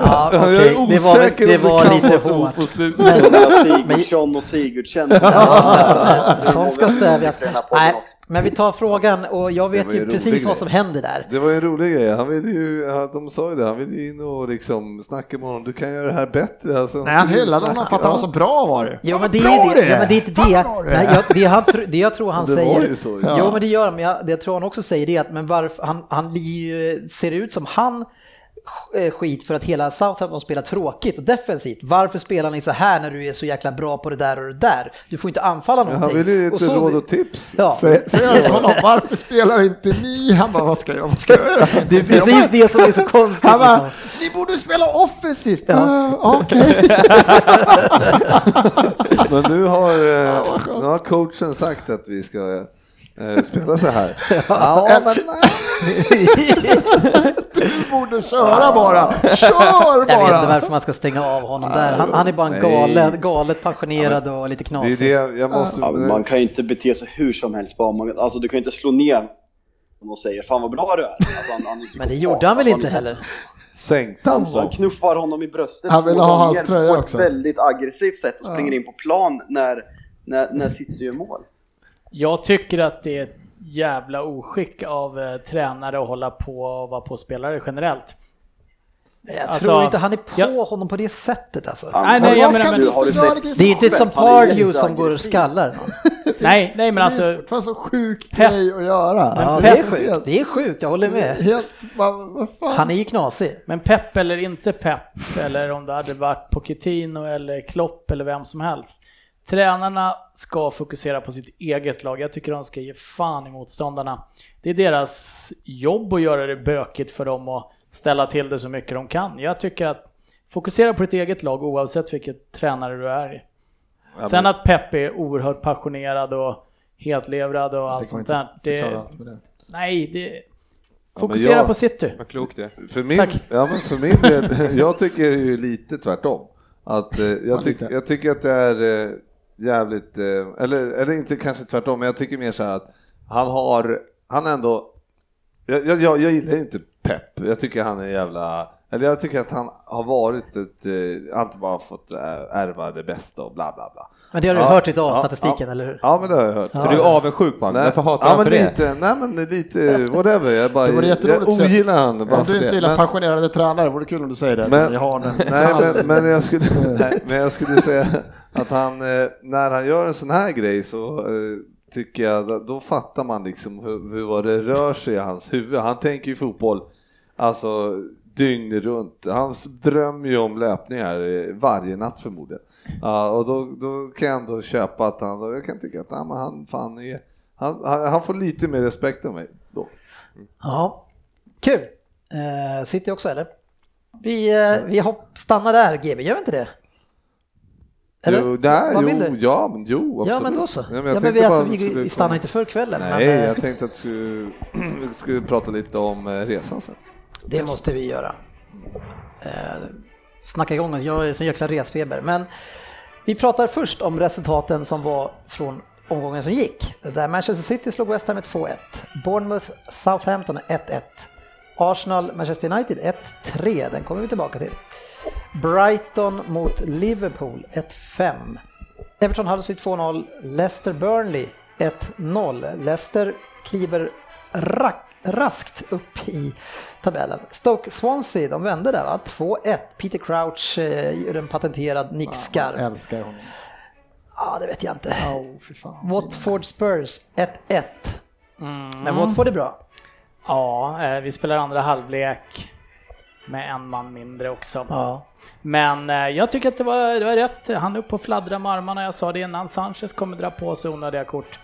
Ja, Jag okej. är Det var, osäker det om du var kan lite hårt. på slutet. Sigurdsson och Sigurdsen. Ja, sånt ska stävjas. Nej, men vi tar frågan och jag Det vet var ju precis vad som händer där. Det var ju en rolig grej. Han ville ju, ja, de sa ju det, han ville ju in och liksom snacka med honom. Du kan göra det här bättre. Alltså, Nej, han hyllade honom för att han var så bra var det. Jo men det är ju det. Ja, men det är inte det. Det. Nej, jag, det, han, det jag tror han Det var säger. ju så. Ja. Jo men det gör han, men jag, det jag tror han också säger det är att men varför, han, han ser ut som han skit för att hela Southampton spelar tråkigt och defensivt. Varför spelar ni så här när du är så jäkla bra på det där och det där? Du får inte anfalla någonting. han ville ju Och lite råd och tips. Ja, Säger säger (laughs) jag till honom, varför spelar inte ni? Han bara, vad ska jag, vad ska jag göra? det är precis det som är så konstigt. Han bara, liksom. ni borde spela offensivt. Ja. Ja. Okej. (laughs) Men nu har, eh, nu har coachen sagt att vi ska eh, spela så här. (laughs) Ja, men Du borde köra bara. Kör Jag vet inte bara. varför man ska stänga av honom där. Han, han är bara en Nej. galet, galet pensionerad och lite det knasig. är det jag måste... Ja, man kan ju inte bete sig hur som helst. Bara man, alltså, du kan ju inte slå ner honom och säga fan vad bra du är. Alltså, han, han är. Men det gjorde han väl inte liksom- heller? Sänkte han Så han knuffar honom i bröstet Han ville två ha hans tröja på också. ett väldigt aggressivt sätt och springer in på plan när, när, när City gör mål. Jag tycker att det är ett jävla oskick av eh, tränare att hålla på och vara på spelare generellt. Jag Alltså, tror inte han är på ja. honom på det sättet alltså. Nej, nej, jag menar, men, du har du sett- det Det är inte som Pardew som går och skallar. (laughs) nej, nej, men Det är alltså, så sjuk Pep- grej att göra. Ja, det är sjukt. Det är sjukt, jag håller med. Helt, vad, vad fan. Han är ju knasig. men pepp eller inte pepp, eller om det hade varit Pochettino eller Klopp eller vem som helst. Tränarna ska fokusera på sitt eget lag. Jag tycker de ska ge fan i motståndarna. Det är deras jobb att göra det bökigt för dem och ställa till det så mycket de kan. Jag tycker att fokusera på ditt eget lag oavsett vilket tränare du är i. Ja, Sen men- att Pep är oerhört passionerad och helt levrad och allt sånt där. Det, allt med det. nej, det... Fokusera jag- på city. Vad klokt det är. För min, Tack. ja, men för min del, (laughs) jag tycker ju lite tvärtom. Att, eh, jag, tyck, jag tycker att det är eh, jävligt, eh, eller, eller inte kanske tvärtom, men jag tycker mer så här att han har, han ändå, jag, jag, jag gillar inte Pep, jag tycker han är jävla, eller jag tycker att han har varit ett, eh, alltid bara fått eh, ärva det bästa och bla bla bla. Men det har du Ja, hört ja, statistiken, ja. eller hur? Ja men det har jag hört. Ja. Så du är avundsjuk på honom? Varför hatar ja, han men för det? lite, Nej men lite, whatever, jag bara, Det jag att se- ogillar han bara Om du inte det. gillar Men- passionerade tränare, vore det kul om du säger det. Men- jag har den. (laughs) Nej, men, men, jag skulle, (laughs) nej, men jag skulle säga att han, eh, när han gör en sån här grej så eh, tycker jag, då- fattar man liksom hur, hur vad det rör sig i hans huvud. Han tänker ju fotboll, alltså dygnet runt. Han drömmer ju om löpningar eh, varje natt förmodligen. Ja, och då, då kan jag ändå köpa att han, jag kan tycka att ja, men han fan är, han, han, han får lite mer respekt av mig då. Ja, kul. Eh, City också eller? Vi, eh, vi hopp, stannar där GB, gör vi inte det? Eller? Jo, nej, Vad vill jo, du? ja, men jo, Ja absolut. men då så. Ja, Ja, jag men vi, alltså, vi, stannar inte för kvällen. Nej, men, eh, jag tänkte att vi skulle, (clears throat) skulle prata lite om eh, resan sen. Det måste vi göra. Eh, snacka igång oss, jag är sån jäkla resfeber. Men vi pratar först om resultaten som var från omgången som gick. Där Manchester City slog West Ham med 2-1. Bournemouth Southampton 1-1. Arsenal Manchester United 1-3, den kommer vi tillbaka till. Brighton mot Liverpool 1-5. Everton Huddersfield 2-0. Leicester Burnley 1-0. Leicester kliver rack raskt upp i tabellen. Stoke Swansea, de vände där va? 2-1. Peter Crouch eh, gör en patenterad nickskarv. Jag älskar honom. Ja, det vet jag inte. Oh. Watford Spurs 1-1. Mm. Men Watford är bra. Ja, eh, vi spelar andra halvlek med en man mindre också. Ja. Men eh, jag tycker att det var, det var rätt. Han är uppe och fladdrar med armarna. Jag sa det innan. Sanchez kommer dra på sig onödiga kort.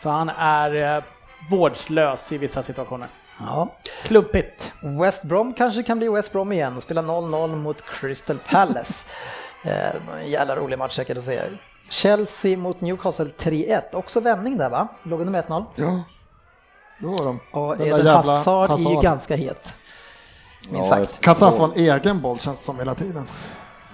För han är eh, vårdslös i vissa situationer. ja. Klumpigt. West Brom kanske kan bli West Brom igen och spela 0-0 mot Crystal Palace. (laughs) eh, jävla rolig match säkert att se. Chelsea mot Newcastle 3-1. Också vändning där va? Låg under med 1-0. Ja, det var de. Och Den Eden jävla Hazard, är ju Hazard. ganska het. Minst Ja, sagt. Kan inte han få en egen boll känns det som hela tiden.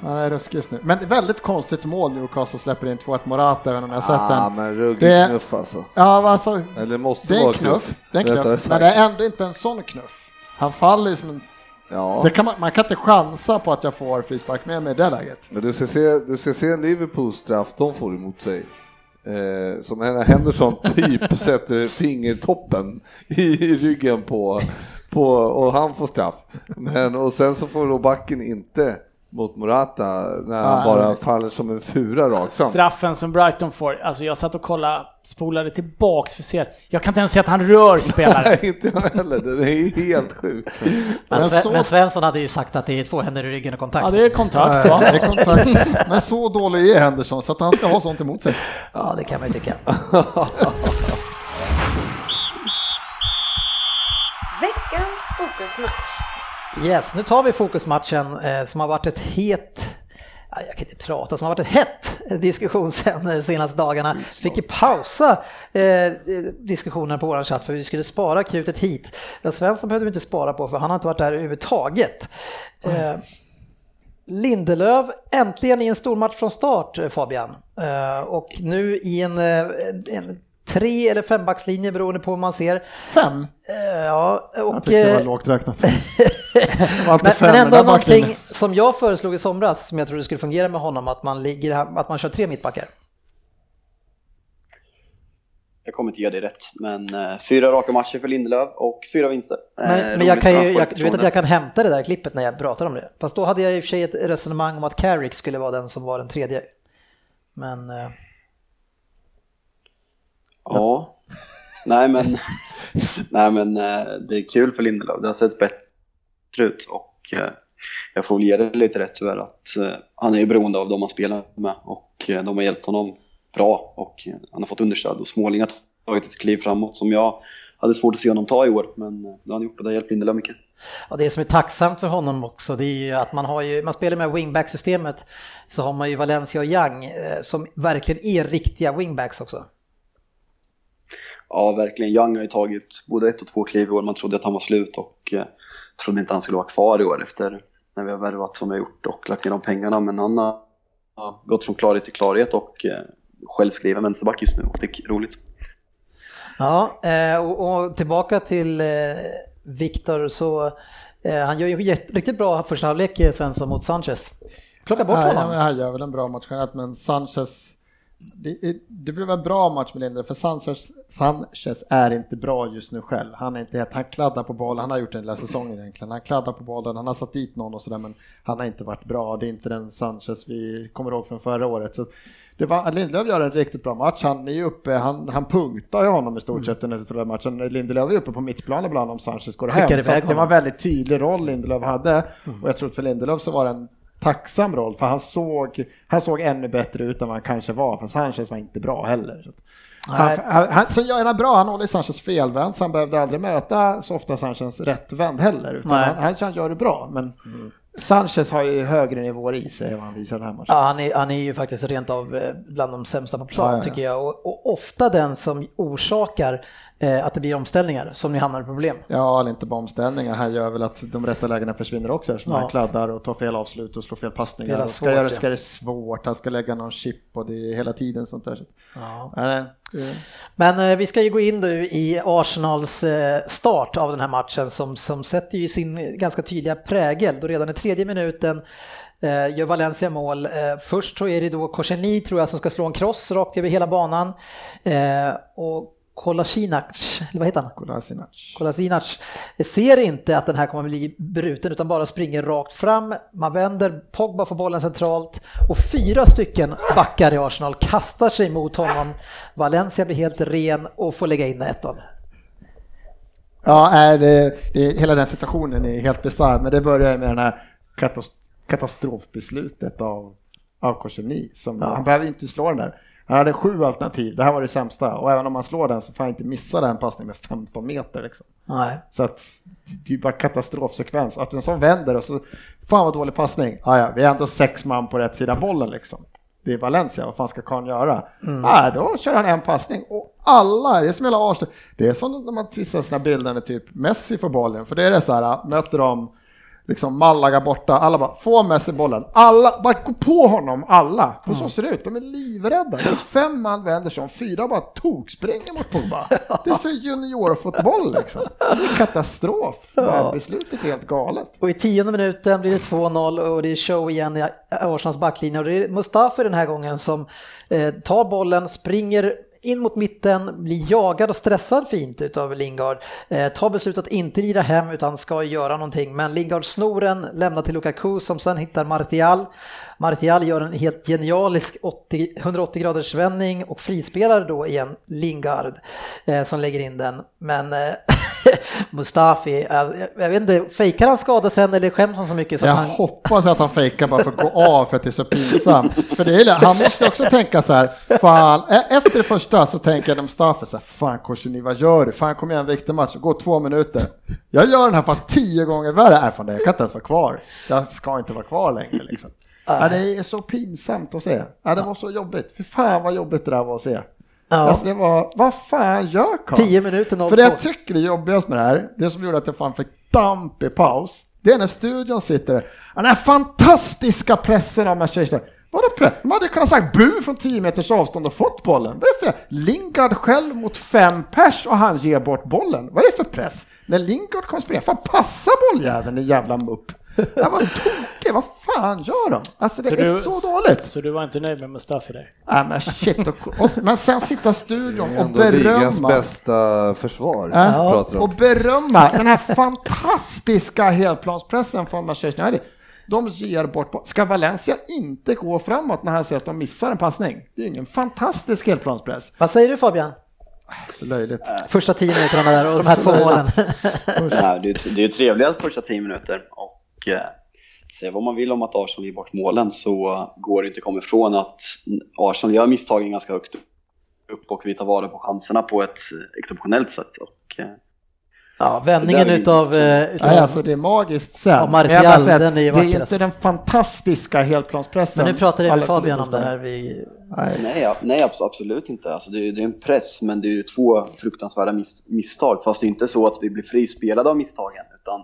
Han är ruskig just nu. Men väldigt konstigt mål Newcastle släpper in 2-1 Morata, även om jag sett Ah, den. men ruggig Det- knuff alltså. Ja, alltså, Eller måste det är en vara knuff. Det är en knuff. Men det är ändå inte en sån knuff. Han faller ju som en... Ja, kan man, man kan inte chansa på att jag får frispark med mig i det läget. men du ska se, du ska se en Liverpool straff de får emot sig. Eh, som Henderson (laughs) typ sätter fingertoppen i, i ryggen på, på, och han får straff. Men, och sen så får då backen inte mot Morata när han Ah, bara faller som en fura rakt fram. Straffen som Brighton får, alltså jag satt och kollade, spolade tillbaks för att se. Jag kan inte ens se att han rör spelaren. (laughs) Nej, inte jag heller. Den är helt sjuk. Men, Men Sve- så- men Svensson hade ju sagt att det är två händer i ryggen och kontakt. Ja, det är kontakt va? det är kontakt. (laughs) Men så dålig är Henderson så att han ska ha sånt emot sig. Ja, det kan man ju tycka. (laughs) Veckans fokusmatch. Yes, nu tar vi fokusmatchen eh, som har varit ett het ja, jag kan inte prata, som har varit ett hett diskussionsämne de senaste dagarna. Fick ju pausa eh, diskussionen på vår chatt för vi skulle spara krutet hit. Ja, Svensson behövde vi inte spara på för han har inte varit där överhuvudtaget. Eh, Lindelöf äntligen i en stor match från start eh, Fabian. Eh, och nu i en, eh, en tre eller fembackslinje beroende på hur man ser. Fem? Eh, ja, Jag och, tyckte det var eh, lågt räknat. (laughs) Var men, fem men ändå backlinjen. någonting som jag föreslog i somras som jag trodde skulle fungera med honom, att man, ligger, att man kör tre mittbackar. Jag kommer inte göra det rätt, men eh, fyra raka matcher för Lindelöf och fyra vinster. Eh, Men, jag kan ju, jag, du vet att jag kan hämta det där klippet när jag pratar om det. Fast då hade jag i och för sig ett resonemang om att Carrick skulle vara den som var den tredje. Men eh, Ja. Nej men, (laughs) nej, men eh, det är kul för Lindelöf. Det har sett bättre ut och eh, jag får väl ge det lite rätt tyvärr att eh, han är ju beroende av de han spelar med och de har hjälpt honom bra och han har fått understöd och Småling har tagit ett kliv framåt som jag hade svårt att se honom ta i år men det har han gjort och det har hjälpt Lindelöf mycket. ja, det som är tacksamt för honom också, det är ju att man har ju, man spelar med wingback-systemet, så har man ju Valencia och Young som verkligen är riktiga wingbacks också. Ja, verkligen. Young har ju tagit både ett och två kliv i år. Man trodde att han var slut och eh, trodde inte han skulle vara kvar i år efter när vi har värvat som vi har gjort och lagt ner de pengarna. Men han har har gått från klarhet till klarhet och eh, självskriven vänsterback just nu och det är roligt. Ja, eh, och, och tillbaka till eh, Viktor så eh, han gör ju riktigt bra första halvlek eh, Svensson mot Sanchez. Plocka bort honom. Han gör väl en bra match men Sanchez det, det blev en bra match med Lindelöf, för Sanchez, Sanchez är inte bra just nu själv. Han är inte han kladdar på bollen, han har gjort det hela säsongen egentligen. Han kladdar på bollen, han har satt dit någon och sådär, men han har inte varit bra. Det är inte den Sanchez vi kommer ihåg från förra året. Så det var, Lindelöf gör en riktigt bra match. Han är uppe, han, han punktar ju honom i stort sett under den matchen. Lindelöf är uppe på mittplan ibland om Sanchez går hem. Så det var en väldigt tydlig roll Lindelöf hade och jag tror att för Lindelöf så var det en tacksam roll för han såg, han såg ännu bättre ut än vad han kanske var för Sanchez var inte bra heller. Han, han, han, sen gör han bra, han håller Sanchez felvänd så han behövde aldrig möta så ofta Sanchez rättvänd heller. Utan Nej. han, han, gör det bra men Sanchez har ju högre nivåer i sig än vad han visar den här matchen. Ja, han är, han är ju faktiskt rent av eh, bland de sämsta på plan Ja, ja, ja. tycker jag. Och, och ofta den som orsakar att det blir omställningar som ni hamnar i problem. Ja, eller inte bara omställningar. Han gör väl att de rätta lägena försvinner också eftersom Ja. han kladdar och tar fel avslut och slår fel passningar. Spelar och ska, svårt, göra, ska det svårt, han ska lägga någon chip och det är hela tiden sånt där. Ja. Ja, Men eh, vi ska ju gå in nu i Arsenals eh, start av den här matchen som, som sätter ju sin ganska tydliga prägel. Då redan i tredje minuten eh, gör Valencia mål. Eh, först så är det då Korselny tror jag som ska slå en cross rakt över hela banan. Eh, och Kolasinac, eller vad heter han? Kolasinac. Kolasinac ser inte att den här kommer bli bruten utan bara springer rakt fram. Man vänder, Pogba får bollen centralt och fyra stycken backar i Arsenal kastar sig mot honom. Valencia blir helt ren och får lägga in 1 Ja, det, det, hela den situationen är helt bisarr, men det börjar med den här katastrofbeslutet av, av Korseni. Som, Ja. Han behöver inte slå den där. Han hade sju alternativ, det här var det sämsta. Och även om man slår den så får han inte missa den passningen med 15 meter. Liksom. Nej. Så att det är bara katastrofsekvens. Att en sån vänder och så, fan vad dålig passning. Ah, ja, vi är ändå sex man på rätt sida bollen liksom. Det är Valencia, vad fan ska karln göra? Ah, då kör han en passning och alla, det är som hela Arsenal. Det är som när man visar sina bilder när typ Messi får bollen, för det är det så här, möter de liksom Malaga borta, alla bara få Messi bollen, alla, bara gå på honom alla, för så ser det ut, de är livrädda. Det är fem man vänder sig om, fyra bara tokspringer mot Pogba. Det är så juniorfotboll liksom. Det är katastrof, ja. beslutet är helt galet. Och i tionde minuten blir det 2-0 och det är show igen i Arsenals backlinje och det är Mustafi den här gången som eh, tar bollen, springer in mot mitten, blir jagad och stressad fint utav Lingard. Eh, tar beslutet att inte lira hem utan ska göra någonting. Men Lingard snor den, lämnar till Lukaku som sen hittar Martial. Martial gör en helt genialisk 80, 180 graders vändning och frispelar då igen Lingard eh, som lägger in den. Men eh, (laughs) Mustafi, alltså, jag, vet inte, fejkar han skada sen eller skäms han så mycket så Jag han... hoppas att han fejkar bara för att gå av för att det är så pinsamt. För det är, han måste också tänka så här, fan, efter det första så tänker jag Mustafa så här, fan Korsini vad gör du? Fan kom igen, viktig match, gå två minuter. Jag gör den här fast tio gånger värre, äh, fan, jag kan inte ens vara kvar. Jag ska inte vara kvar längre liksom. Ja, det är så pinsamt att se. Ja, det var så jobbigt. För fan vad jobbigt det där var att se. Ja. Alltså, det var, vad fan gör Karl? 10 minuter 0 För det jag tycker är jobbigast med det här, det som gjorde att jag fan fick damp i paus, det är när studion sitter där. Den här fantastiska pressen av Manchester. Vadå press? De hade kunnat sagt bu från 10 meters avstånd och fått bollen. Vad är det för Lingard själv mot fem pers och han ger bort bollen. Vad är det för press? När Lingard kommer springa, fan passa bolljäveln i jävla mupp. Jag var tokig, vad fan gör de? Alltså det är så dåligt. Så du var inte nöjd med Mustafi där? Nej men shit, och, och, men sen sitta i studion Det är och berömma. bästa försvar. Ja, pratar om. och berömma den här fantastiska helplanspressen från Manchester United. De ger bort på. Ska Valencia inte gå framåt när han ser att de missar en passning? Det är ingen fantastisk helplanspress. Vad säger du Fabian? Så löjligt. Första 10 minuterna där och de här två målen. Nej, det, är- det ju trevligast första 10 minuter och eh, säga vad man vill om att Arsenal ger bort målen så går det inte att komma ifrån att Arsenal gör misstagen ganska högt upp och vi tar vara på chanserna på ett exceptionellt sätt. Och, eh, Ja, vändningen utav, eh, utav Nej, alltså det är magiskt sen. Ja, Martial, jag den är ju det är inte alltså. den fantastiska helplanspressen. Men nu pratar alla Fabian om det här. Vi... Nej. nej, absolut inte. Alltså, det, är, det är en press, men det är ju två fruktansvärda mis, misstag. Fast det är inte så att vi blir frispelade av misstagen, utan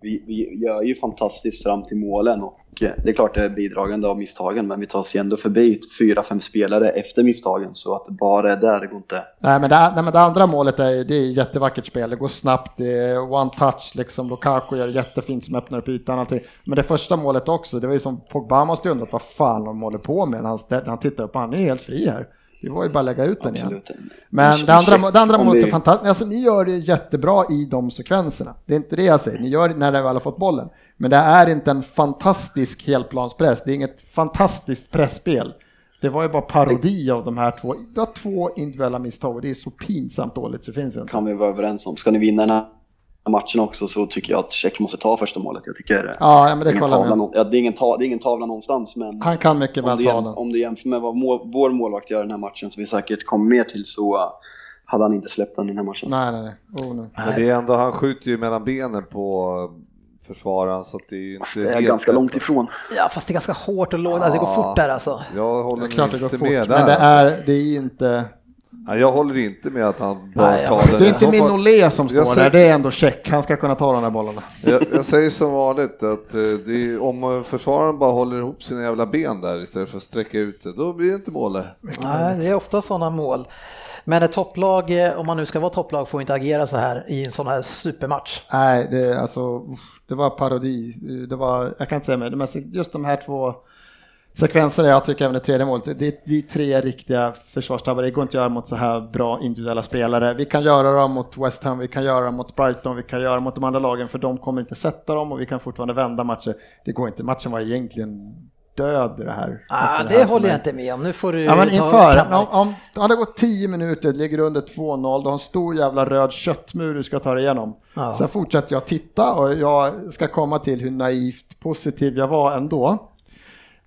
vi, vi gör ju fantastiskt fram till målen och eh, det är klart det är bidragande av misstagen, men vi tar oss ju ändå förbi fyra, fem spelare efter misstagen, så att bara är där det går inte. Nej men, det, nej men det andra målet är, det är jättevackert spel, det går snabbt, det är one touch liksom, Lukaku gör jättefint som öppnar upp ytan och allting. Men det första målet också, det var ju som Pogba måste ju undrat vad fan de håller på med när han, när han tittar upp, han är helt fri här. Det var ju bara att lägga ut den igen. Absolut. Men det andra, det andra målet är vi- fantastiskt, alltså, ni gör det jättebra i de sekvenserna. Det är inte det jag säger, ni gör det när ni väl har fått bollen. Men det är inte en fantastisk helplanspress, det är inget fantastiskt pressspel. Det var ju bara parodi av de här två, det var två individuella misstag och det är så pinsamt dåligt så det finns ju inte. kan vi vara överens om. Ska ni vinna den här matchen också så tycker jag att Tjeck måste ta första målet. Jag tycker Ja, ja, men det ingen tavla, ja, det, är ingen ta, det är ingen tavla någonstans men Han kan mycket om väl ta den. om du jämför med vad må, vår målvakt gör i den här matchen som vi säkert kommer mer till så uh, hade han inte släppt den i den här matchen. Nej, nej, nej. Oh, nej. Men det är ändå, han skjuter ju mellan benen på försvararen så att det är ju inte Det är ganska långt ifrån. Ja, fast det är ganska hårt och lågt, alltså det går Ja. fort där alltså. Jag håller Det är klart det går inte fort, med men där. det alltså. är, det är inte... Ja, jag håller inte med att han bör Nej, ta den. Det är inte fall- Mignolet som står säger- där, det är ändå check. Han ska kunna ta de här bollarna. Jag, jag säger som vanligt att eh, det är, om försvararen bara håller ihop sina jävla ben där istället för att sträcka ut det, då blir det inte mål där. Nej, det är ofta sådana mål. Men ett topplag, eh, om man nu ska vara topplag, får inte agera så här i en sån här supermatch. Nej, det, alltså, det var parodi. Det var, jag kan inte säga mer, just de här två sekvensen är, jag tycker även det tredje målet, det, det är tre riktiga försvarstabbar. Det går inte att göra mot så här bra individuella spelare. Vi kan göra dem mot West Ham, vi kan göra dem mot Brighton, vi kan göra dem mot de andra lagen för de kommer inte sätta dem och vi kan fortfarande vända matcher. Det går inte, matchen var egentligen död det här. Ah, efter det här håller jag inte med om. Nu får du Ja men inför, om, om det hade gått 10 minuter, ligger under 2-0, du har en stor jävla röd köttmur du ska ta dig igenom. Ja. Sen fortsätter jag titta och jag ska komma till hur naivt positiv jag var ändå.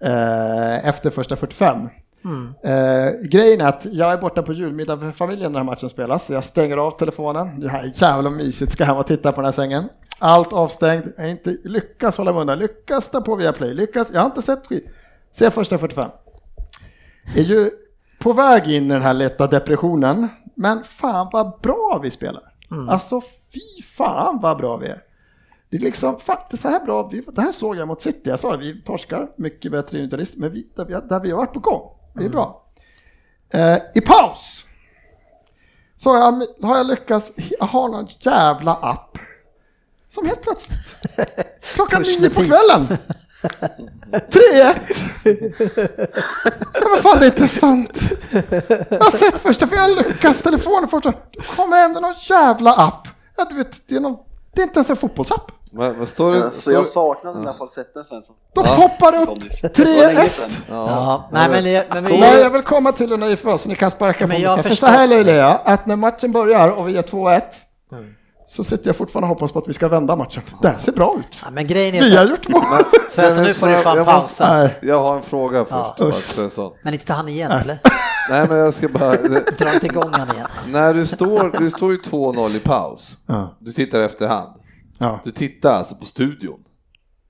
Eh, efter första 45. Mm. Eh, grejen är att jag är borta på julmiddag för familjen när den här matchen spelas. Så jag stänger av telefonen. Det här är jävla mysigt, ska hem och titta på den här sängen. Allt avstängt, jag inte lyckas hålla mig undan, lyckas ta på via play, lyckas, jag har inte sett skit. Ser första 45. Är ju på väg in i den här lätta depressionen, men fan vad bra vi spelar. Alltså fy fan vad bra vi är. Det är liksom, är så här bra, vi, det här såg jag mot City, jag sa det, vi torskar, mycket bättre individualist, men vi, där, vi, där vi har varit på gång. Det är bra. Eh, I paus så jag, har jag lyckats, har någon jävla app som helt plötsligt, (laughs) klockan nio på kvällen, 3-1. Nej men fan det är inte sant. Jag har sett första, för jag lyckats telefonen första, då kommer ändå någon jävla app. Ja, du vet, det är, någon, det är inte ens en fotbollsapp. Men, men står det... Så står jag saknar den där falsetten Svensson. Då poppar upp Tommy. Det var länge 3-1. sedan. Ja, nej men, det- men vi... Nej, jag vill komma till för oss, så ni kan sparka på Men mig jag sen. För förstår- så här löjlig är jag, att när matchen börjar och vi är 2-1, Mm. så sitter jag fortfarande och hoppas på att vi ska vända matchen. Det här ser bra ut. Ja, men grejen är Vi så har gjort mål. (laughs) Svensson nu får du fan Jag pausa. måste- alltså. Nej. Jag har en fråga först. Ja. bara, Svensson. Men inte ta han igen eller? (laughs) Nej, men jag ska bara... (laughs) Dra inte igång han igen. När du står, du står ju 2-0 i paus. Ja. Du tittar efterhand. Ja. Du tittar alltså på studion.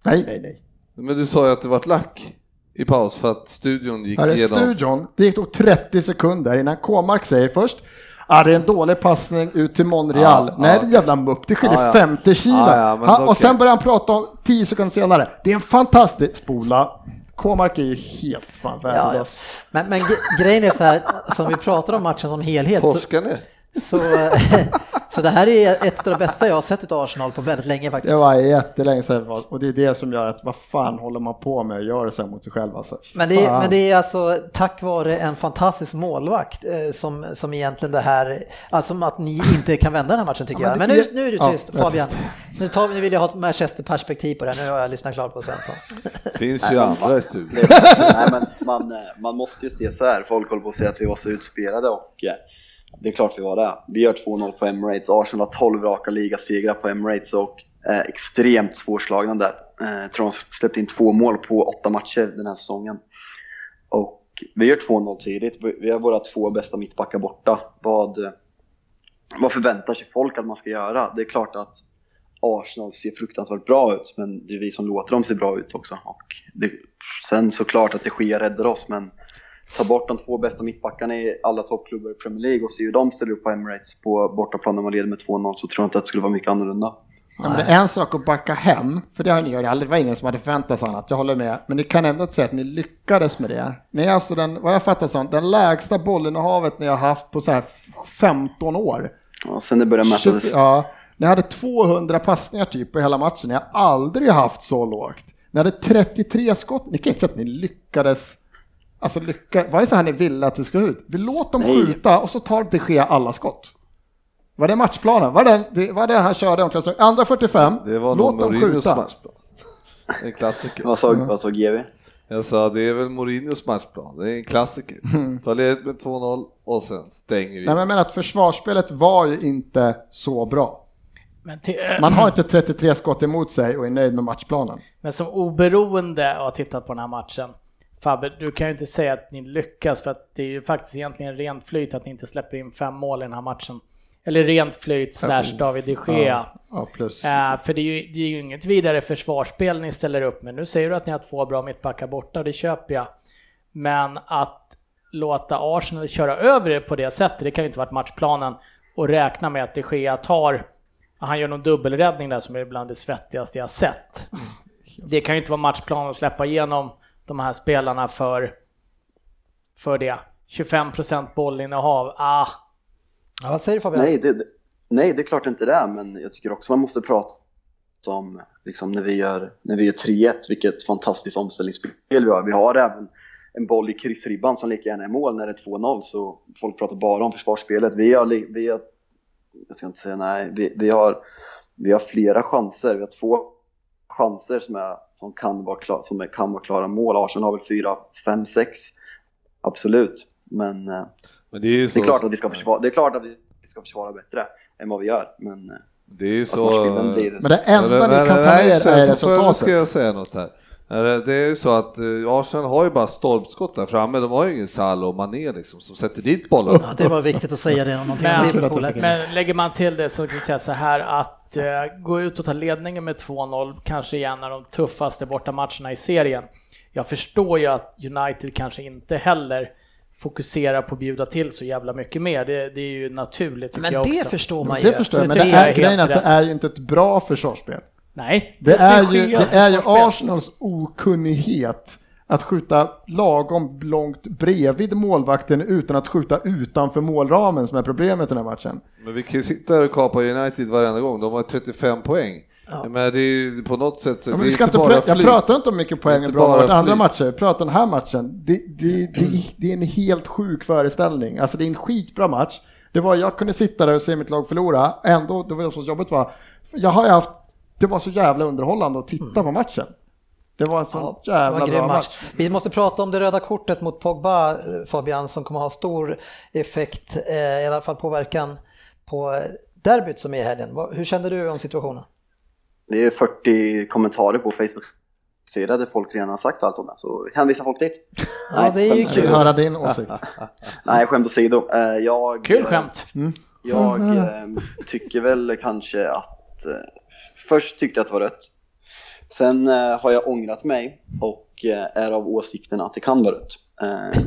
Nej, nej, nej. Men du sa ju att du vart lack i paus för att studion gick Här är igenom. studion. Det tog 30 sekunder innan K-mark säger först Ah, det är en dålig passning ut till Monreal. Ja, Nej, ja. det är jävla mupp. Det skiljer Ja, ja. 50 kilo. Ja, ja, han, och okej. sen börjar han prata om 10 sekunder senare. Det är en fantastisk spola. K-mark är ju helt fan Ja, ja. värdelös. Men, men grejen är så här, som vi pratar om matchen som helhet, Torskar ni? Så, (laughs) så det här är ett av de bästa jag har sett av Arsenal på väldigt länge faktiskt. Det var jättelänge sedan och det är det som gör att vad fan håller man på med att göra så här mot sig själv alltså. Men det, är, men det är alltså tack vare en fantastisk målvakt eh, som, som egentligen det här, alltså att ni inte kan vända den här matchen tycker Ja, jag. men Men det- nu, nu är du Ja, tyst jag är Fabian. tyst. Nu, tar, vi- nu vill jag ha ett Manchester-perspektiv på det här, nu har jag lyssnat klart på Svensson. finns ju andra i studion. Det Nej, men man, eh, man måste ju se så här. Folk håller på att säga att vi var så utspelade och eh, det är klart vi var det. Vi gör 2-0 på Emirates. Arsenal har 12 raka ligasegrar på Emirates och är extremt svårslagna där. Jag tror de släppte in två mål på åtta matcher den här säsongen. Och vi gör 2-0 tidigt. Vi har våra två bästa mittbackar borta. Vad, vad förväntar sig folk att man ska göra? Det är klart att Arsenal ser fruktansvärt bra ut, men det är vi som låter dem se bra ut också. Och det, sen såklart att det sker räddar oss, men ta bort de två bästa mittbackarna i alla toppklubbar i Premier League och se hur de ställer upp på Emirates på bortaplan när man leder med 2-0 så tror jag inte att det skulle vara mycket annorlunda. Ja, men det är en sak att backa hem, för det har ni gjort aldrig. Det var ingen som hade förväntat sig annat, jag håller med. Men ni kan ändå inte säga att ni lyckades med det. Ni är alltså den, vad jag fattar som, den lägsta bollinnehavet ni har haft på så här 15 år. Och sen det började mätas. 24 Ja, ni hade 200 passningar typ på hela matchen. Ni har aldrig haft så lågt. Ni hade 33 skott. Ni kan inte säga att ni lyckades. Alltså lycka, var det så här ni ville att det skulle ut? Vi låt dem Nej. skjuta och så tar det ske alla skott. Var det matchplanen? Var det det, var det han körde omklädningsrummet? Andra 45, Det var låt dem Mourinhos skjuta. matchplan. En klassiker. Vad sa, vad sa GV? Jag sa det är väl Mourinhos matchplan, det är en klassiker. Ta ledigt med 2-0 och sen stänger vi. Nej, men jag menar att försvarsspelet var ju inte så bra. Men, till, (clears throat) Man har inte 33 skott emot sig och är nöjd med matchplanen. men som oberoende av att ha tittat på den här matchen, Fabbe, du kan ju inte säga att ni lyckas för att det är ju faktiskt egentligen rent flyt att ni inte släpper in fem mål i den här matchen. Eller rent flyt slash David de Gea. Ja, ja plus. Eh, för det är, ju, det är ju inget vidare försvarsspel ni ställer upp med. Nu säger du att ni har två bra mittbackar borta och det köper jag. Men att låta Arsenal köra över er på det sättet, det kan ju inte varit matchplanen. Och räkna med att de Gea tar, han gör någon dubbelräddning där som är bland det svettigaste jag sett. Det kan ju inte vara matchplanen att släppa igenom de här spelarna för, för det. 25% bollinnehav, ah, Ja, vad säger du Fabian? Nej det, nej, det är klart inte det är, men jag tycker också man måste prata som liksom när vi gör, när vi gör 3-1, vilket fantastiskt omställningsspel vi har. Vi har även en boll i kryssribban som lika gärna är mål när det är 2-0 så folk pratar bara om försvarsspelet. Vi har, vi har jag ska inte säga nej, vi, vi, har, vi har flera chanser. Vi har två chanser som, är, som, kan, vara klar, som är, kan vara klara mål. Arsenal har väl fyra, fem, sex. Absolut. Men eh, Men det är ju så, det är klart att vi ska försvara, det är klart att vi ska försvara bättre än vad vi gör. Men eh, det är ju så... försvarsbilden blir Men det enda ni kan ta så- är så Nu ska resultatet. jag säga något här. Är det- är ju så att eh, Arsenal har ju bara stolpskott där framme, de har ju ingen Salah och Mané liksom som sätter dit bollen. Ja, det var viktigt att säga det om någonting Men, men lägger man till det så kan jag säga så här att eh, gå ut och ta ledningen med 2-0 kanske är en av de tuffaste bortamatcherna i serien. Jag förstår ju att United kanske inte heller fokuserar på att bjuda till så jävla mycket mer. Det, det är ju naturligt tycker Men jag det också. förstår man ju. Det förstår jag, det men det är, är grejen är att det är ju inte ett bra försvarsspel. Nej, Det är ju, sker det är ju. Arsenals okunnighet att skjuta lagom långt bredvid målvakten utan att skjuta utanför målramen som är problemet i den här matchen. Men vi kan ju sitta här och kapa United varenda gång, de har 35 poäng. Men det är ju på något sätt, Ja, det men är vi ska inte bara jag pratar inte om mycket poäng och bra andra flyt. matcher, jag pratar om den här matchen. Det, det, det, det är en helt sjuk föreställning. Alltså det är en skitbra match. Det var, jag kunde sitta där och se mitt lag förlora, ändå, det var som jobbigt var. Jag har ju haft, det var så jävla underhållande att titta på matchen. Det var en sån Ja, jävla en bra match. match. Vi måste prata om det röda kortet mot Pogba, Fabian, som kommer ha stor effekt, eh, i alla fall påverkan på eh, derbyt som är i helgen. Hur kände du om situationen? det är 40 kommentarer på Facebook-sidan där folk redan har sagt allt om det. Så hänvisar folk dit. (laughs) Ja, det är ju Jag kul. höra din åsikt. (laughs) Nej, skämt åsido. Eh, Jag, Kul skämt. Jag (laughs) eh, tycker väl kanske att... Först tyckte jag att det var rött. Sen eh, har jag ångrat mig och eh, är av åsikten att det kan vara rött. Eh,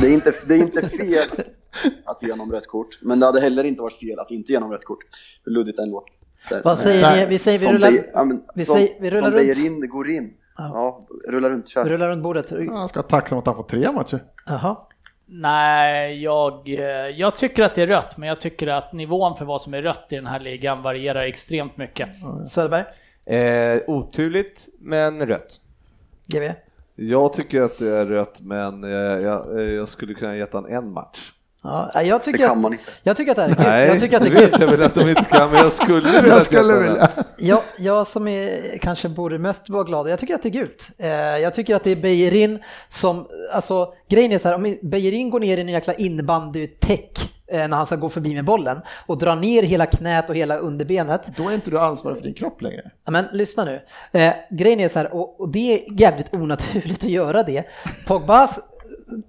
Det är inte, det är inte fel att ge honom rött kort, men det hade heller inte varit fel att inte ge honom rött kort. Hur luddigt den låter. Vad säger ni? Vi säger vi Som rullar, Bej- ja, men vi som, säger- vi rullar som runt. Beijer in, det går in. Ja, rulla runt, vi kör. rullar runt bordet. Ja, Han ska vara tacksam att han får tre matcher. Jaha. Nej, jag, jag tycker att det är rött, men jag tycker att nivån för vad som är rött i den här ligan varierar extremt mycket. Söderberg, Eh, oturligt, men rött. GV. Jag tycker att det är rött, men eh, jag, eh, jag skulle kunna ge han en match. Ja, jag, Det tycker att, jag tycker att det här är kul. Nej, jag tycker att det är vet kul. jag väl att de inte kan, men jag skulle (laughs) vilja Jag skulle jag- vilja. (laughs) Jag, jag som är, kanske borde mest vara glad, jag tycker att det är gult. Eh, jag tycker att det är Beijerin som, alltså grejen är så här, om Beijerin går ner i en jäkla innebandy-täck eh, när han ska gå förbi med bollen och drar ner hela knät och hela underbenet. Då är inte du ansvarig för din kropp längre. Men lyssna nu. Eh, grejen är så här, och, och det är jävligt onaturligt att göra det. Pogbas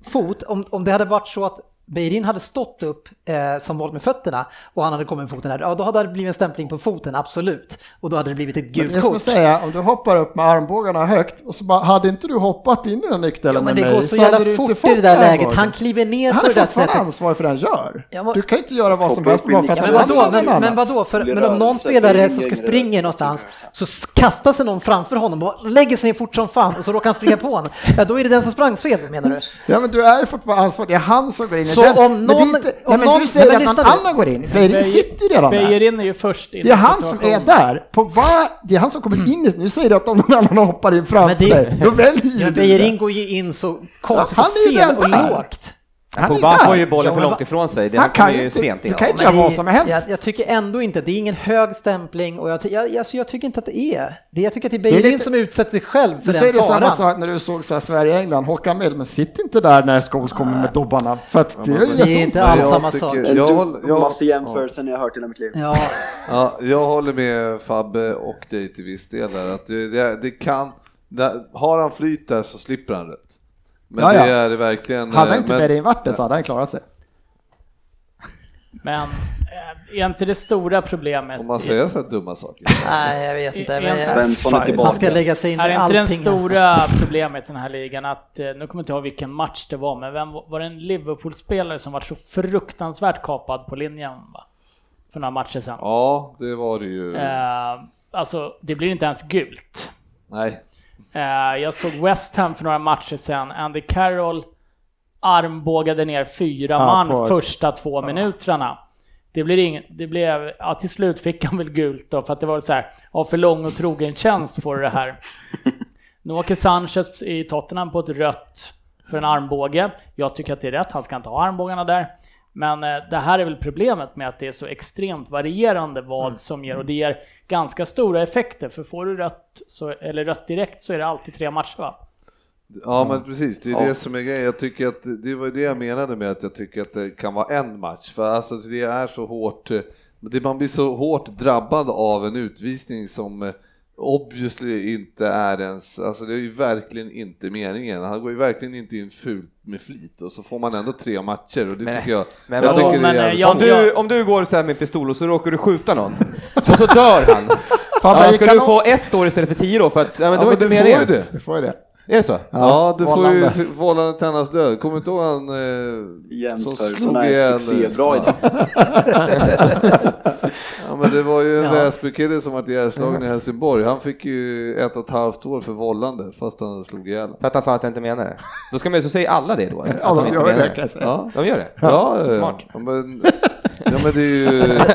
fot, om, om det hade varit så att Beirin hade stått upp eh, som volt med fötterna och han hade kommit med foten här, ja då hade det blivit en stämpling på foten, absolut. Och då hade det blivit ett Men gult jag skulle kort. säga, om du hoppar upp med armbågarna högt och så bara, hade inte du hoppat in i den nykterheten Ja, men med det mig går så hade jävla fort i det där läget. Han kliver ner Han på är det där sättet. ansvarig för det han gör. Ja, men- Du kan inte göra vad som helst bara för att Ja, han men är vadå? Men, annan. men vadå? För, men om någon spelare som ska springa någonstans så kastar sig någon framför honom och lägger sig ner fort som fan och så råkar han springa på honom. Ja, då är det den som sprang fel menar du? Ja men du är fortfarande ansvarig, det är han som går in i Så den. om någon- inte, om nej, men någon- du säger nej, men att någon annan går in, Beirin sitter ju redan där. Beijerin är ju först in Det är han som är där. Pogba, det är han som kommer in i, nu säger du att om någon annan hoppar in framför dig, då väljer Ja, du Beijerin det. går ju in så konstigt han och är ju fel och lågt. Pogba får ju bollen för långt ifrån sig, det Han kan ju inte- sent du kan inte göra vad det- som helst. Jag, jag tycker ändå inte, det är ingen hög stämpling och jag, ty- jag, alltså, jag tycker inte att det är. Det, jag tycker att det är Det lite- som utsätter sig själv för Du säger den det samma faran. sak när du såg så Sverige-England, Håkan Mild, men sitt inte där när Scholes kommer med dobbarna. För att det är ju Det är inte alls jag samma sak. Den Jag jag- dummaste jämförelsen jag har hört i hela mitt liv. Ja, Ja, jag håller med Fabbe och dig till viss del där. Att det, det, det kan, där, har han flyt där så slipper han rätt. Men Ja, ja. det är det verkligen. Hade eh, inte men- Beirin varit det så hade han klarat sig. Men eh, är inte det stora problemet... Får man säga så här dumma saker? (laughs) nej jag vet inte. Men jag, är han tillbaka. ska lägga sig in Är i inte den allting. stora problemet i den här ligan att, eh, nu kommer jag inte ihåg vilken match det var, men vem var var det en Liverpool-spelare som var så fruktansvärt kapad på linjen va? För några matcher sedan. Ja, det var det ju. Eh, alltså, det blir inte ens gult. Nej. Eh, jag såg West Ham för några matcher sedan. Andy Carroll armbågade ner fyra Ja, man på- första två minuterna. Det, blir ingen, det blev, ja, till slut fick han väl gult då för att det var så här, ja, för lång och trogen tjänst får du det här. (laughs) Nu åker Sanchez i Tottenham på ett rött för en armbåge. Jag tycker att det är rätt, han ska inte ha armbågarna där. Men eh, det här är väl problemet med att det är så extremt varierande vad som ger och det ger ganska stora effekter. För får du rött, så, eller rött direkt så är det alltid tre matcher va? Ja men precis, det är Ja. det som är grejen. Jag tycker att det var det jag menade med att jag tycker att det kan vara en match. För alltså det är så hårt, det- man blir så hårt drabbad av en utvisning som eh, obviously inte är ens, alltså det är ju verkligen inte meningen. Han går ju verkligen inte in fult med flit och så får man ändå tre matcher och det Men- tycker jag, men jag vadå, tycker men, är eh, jag- Om du, om du går så här med pistol och så råkar du skjuta någon och så dör han. Fan, Ja, ska du få ett år istället för tio då? För att, ja, men det Ja, var men inte du får ju meningen. det. Du får ju det. Är det så? Ja, du får ju vållande till annans död. Kommer inte ihåg han eh, som Jämförelserna slog är ihjäl... succébra idag. (laughs) (laughs) Ja men det var ju en Ja. Väsbykille som var ihjälslagen i Helsingborg. Han fick ju ett och ett halvt år för vållande fast han slog ihjäl. För att han sa att han inte menar det. Då ska man så säger alla det då? Att Ja, de gör menar det kan jag säga. Ja, De gör det? ja, ja, Smart. ja, men, ja men det är ju... (laughs)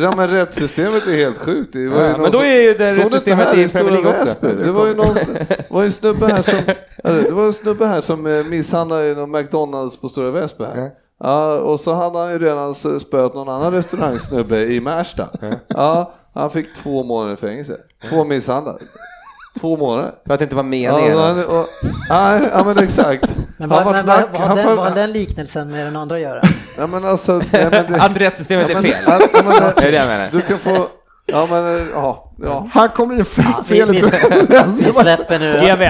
Ja men rättssystemet är helt sjukt. Det var ju Ja, men då som- är ju det rättssystemet i Premier League också. Väsby? Det var ju någon, var en snubbe här som, (laughs) det var en snubbe här som eh, misshandlade någon McDonalds på Stora Väsby här. Ja. Ja, och så hade han ju redan spöat någon annan restaurangsnubbe i Märsta. (laughs) Ja, han fick två månader i fängelse. Två misshandlar. Två månader. För att det inte var Ja, meningen. och han, och, nej, ja men exakt. Men Han vad, var men vad, vad, han har den, vad har den liknelsen med den andra att göra? Ja men alltså, nej, men det, (laughs) Att rättssystemet är ja, men, fel. ja, men, (laughs) Det är det jag menar. Du kan få, ja men, ja, ja. Han kom in fel, Ja, vi, vi, vi släpper nu. GV,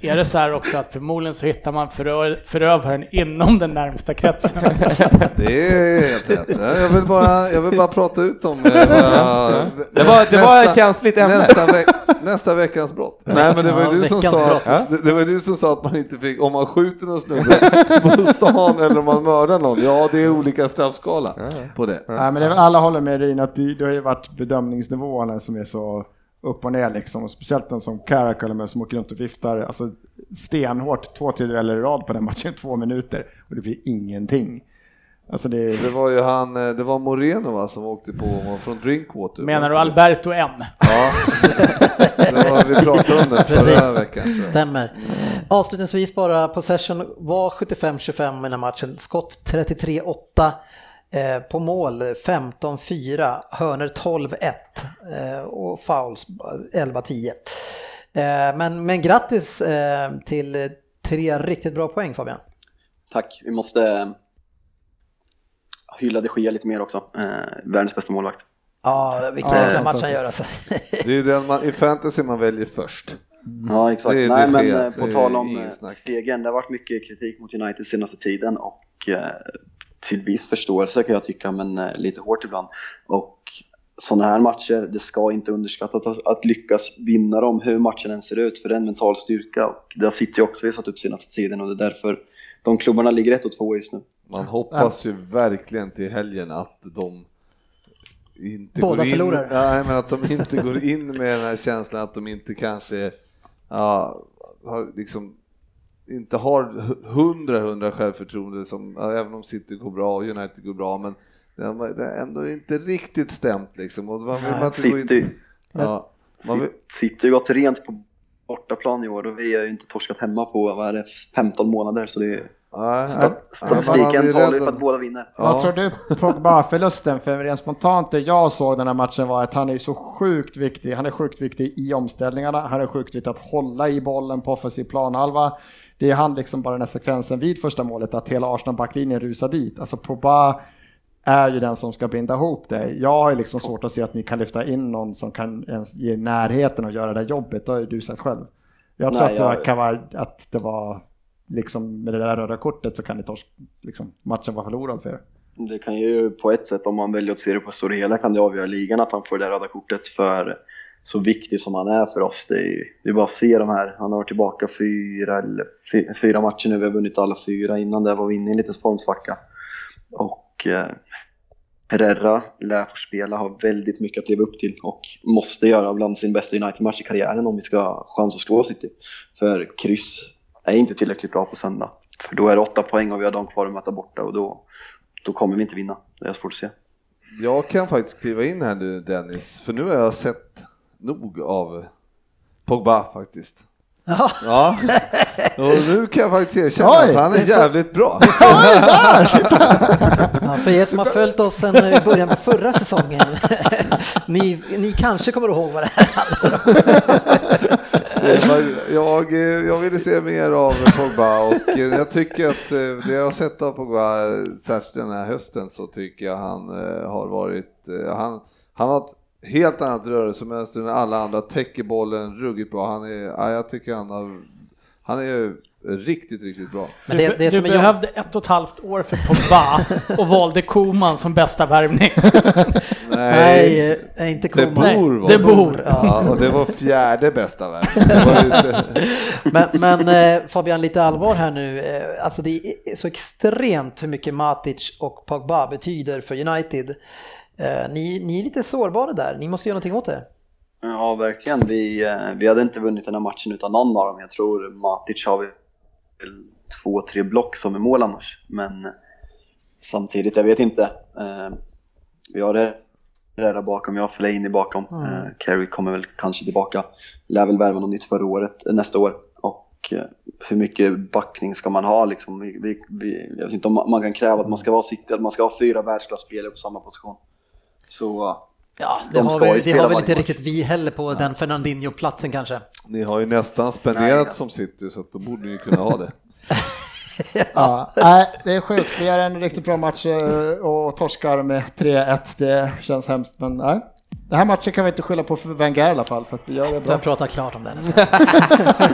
är det så här också att förmodligen så hittar man förö förövaren inom den närmsta kretsen? (laughs) Det är helt rätt. Jag vill bara, jag vill bara prata ut om eh, vad jag- Det var, det var ett nästa- känsligt ämne. Nästa, veck, nästa veckans brott. Nej men det var Ja, du som sa brott. att, det, det var du som sa att man inte fick, om man skjuter någon snubbe på stan eller om man mördar någon, ja det är olika straffskala på det. Nej, men det alla håller med Rin att det, det har ju varit bedömningsnivåerna som är så upp och ner liksom. Och speciellt den som Caracal med som åker runt och viftar alltså stenhårt två tredjedelar i rad på den matchen, två minuter och det blir ingenting. Alltså det, Det var ju han, eh, det var Moreno va, som åkte på från Drinkwater. Menar du? Alberto M? Ja, (laughs) det var, vi pratade om det förra veckan. Stämmer. Avslutningsvis bara, possession var 75-25 i den här matchen. Skott 33-8. Eh, på mål 15-4, hörner 12-1 eh, och fouls 11-10. Eh, men, men grattis eh, till tre riktigt bra poäng Fabian. Tack, vi måste eh, hylla de Gia lite mer också. Eh, världens bästa målvakt. Ja, vilken Ja, jäkla match han gör alltså. Det är den man, i fantasy man väljer först. Ja, exakt. Det Nej, de men på det tal om segern, det har varit mycket kritik mot United senaste tiden och eh, till viss förståelse kan jag tycka, men eh, lite hårt ibland. Och sådana här matcher, det ska inte underskattas att, att lyckas vinna dem, hur matchen än ser ut, för det är en mental styrka. Och det har City också visat upp senaste tiden och det är därför de klubbarna ligger ett och två just nu. Man hoppas ju verkligen till helgen att de inte Båda går in, förlorar. Nej, men att de inte går in med den här känslan att de inte kanske ja, har liksom inte har hundra hundra självförtroende som, även om City går bra och United går bra, men det är ändå inte riktigt stämt liksom. Och man vill man inte gå in, City, ja, man vill, City har ju gått rent på bortaplan i år och vi har ju inte torskat hemma på vad är det, 15 månader så det är, nej, statistiken talar ju för att- att båda vinner. Vad Ja. tror du Pogba-förlusten? För rent spontant det jag såg den här matchen var att han är så sjukt viktig. Han är sjukt viktig i omställningarna. Han är sjukt viktig att hålla i bollen på offensiv planhalva. Det är han liksom bara den här sekvensen vid första målet att hela Arsenal backlinjen rusar dit. Alltså Pogba är ju den som ska binda ihop det. Jag har liksom svårt att se att ni kan lyfta in någon som kan ens ge närheten och göra det jobbet. Det har ju du sett själv. Jag tror Nej, att det var, jag- kan vara att det var liksom med det där röda kortet så kan ni torsk, liksom, matchen vara förlorad för er. Det kan ju på ett sätt, om man väljer att se det på stora hela, kan det avgöra ligan att han får det där röda kortet för så viktig som han är för oss. Det är, ju- det är bara att se de här, han har varit tillbaka fyra, eller fy, fyra matcher nu, vi har vunnit alla fyra. Innan det var vi inne i en liten formsvacka. Och eh, Herrera lär få spela, har väldigt mycket att leva upp till och måste göra bland sin bästa United-match i karriären om vi ska ha chans att slå City. För kryss är inte tillräckligt bra på söndag. För då är det åtta poäng och vi har dem kvar att möta borta och då, då kommer vi inte vinna. Det är svårt att se. jag kan faktiskt kliva in här nu Dennis, för nu har jag sett nog av Pogba faktiskt. Ja, Ja, och nu kan jag faktiskt erkänna Oj, att han är jävligt bra. (laughs) Ja, för er som har följt oss sedan i början på förra säsongen, (laughs) ni, ni kanske kommer ihåg vad det här Jag, eh, jag ville se mer av Pogba och eh, jag tycker att eh, det jag har sett av Pogba, eh, särskilt den här hösten, så tycker jag han eh, har varit, eh, han, han har helt annat rörelsemönster än alla andra, täcker bollen ruggigt bra. Han är, ja, jag tycker han har, han är riktigt, riktigt bra. Men du det, det du jobb- behövde ett och ett halvt år för Pogba (laughs) och valde Koman som bästa värvning. (laughs) Nej, eh, inte Det Koman. bor var det det. bor. Ja, och det var fjärde bästa. Det inte- (laughs) Men, men eh, Fabian, lite allvar här nu. Eh, Alltså det är så extremt hur mycket Matic och Pogba betyder för United. Eh, Ni, ni är lite sårbara där, ni måste göra någonting åt det. Ja, verkligen. Vi, eh, vi hade inte vunnit den här matchen utan någon av dem. Jag tror Matic har väl två, tre block som är mål annars. Men eh, samtidigt, jag vet inte. Vi har det där bakom, vi har Fellaini bakom. Mm. Kerry kommer väl kanske tillbaka. Lär väl värva något nytt förra året, nästa år. Och hur mycket backning ska man ha liksom? Vi, vi, jag vet inte om man- kan kräva att man ska vara att man ska ha fyra världsklasspelare på samma position. Så Ja, det De har, ju vi, det har väl inte match. riktigt vi heller på den Fernandinho-platsen kanske. Ni har ju nästan spenderat som City så att då borde ni kunna ha det. (laughs) Ja, nej, det är sjukt. Vi gör en riktigt bra match eh, och torskar med 3-1. Det känns hemskt, men nej. Den här matchen kan vi inte skylla på för Wenger i alla fall, för att vi gör det bra. har pratat klart om den. (laughs)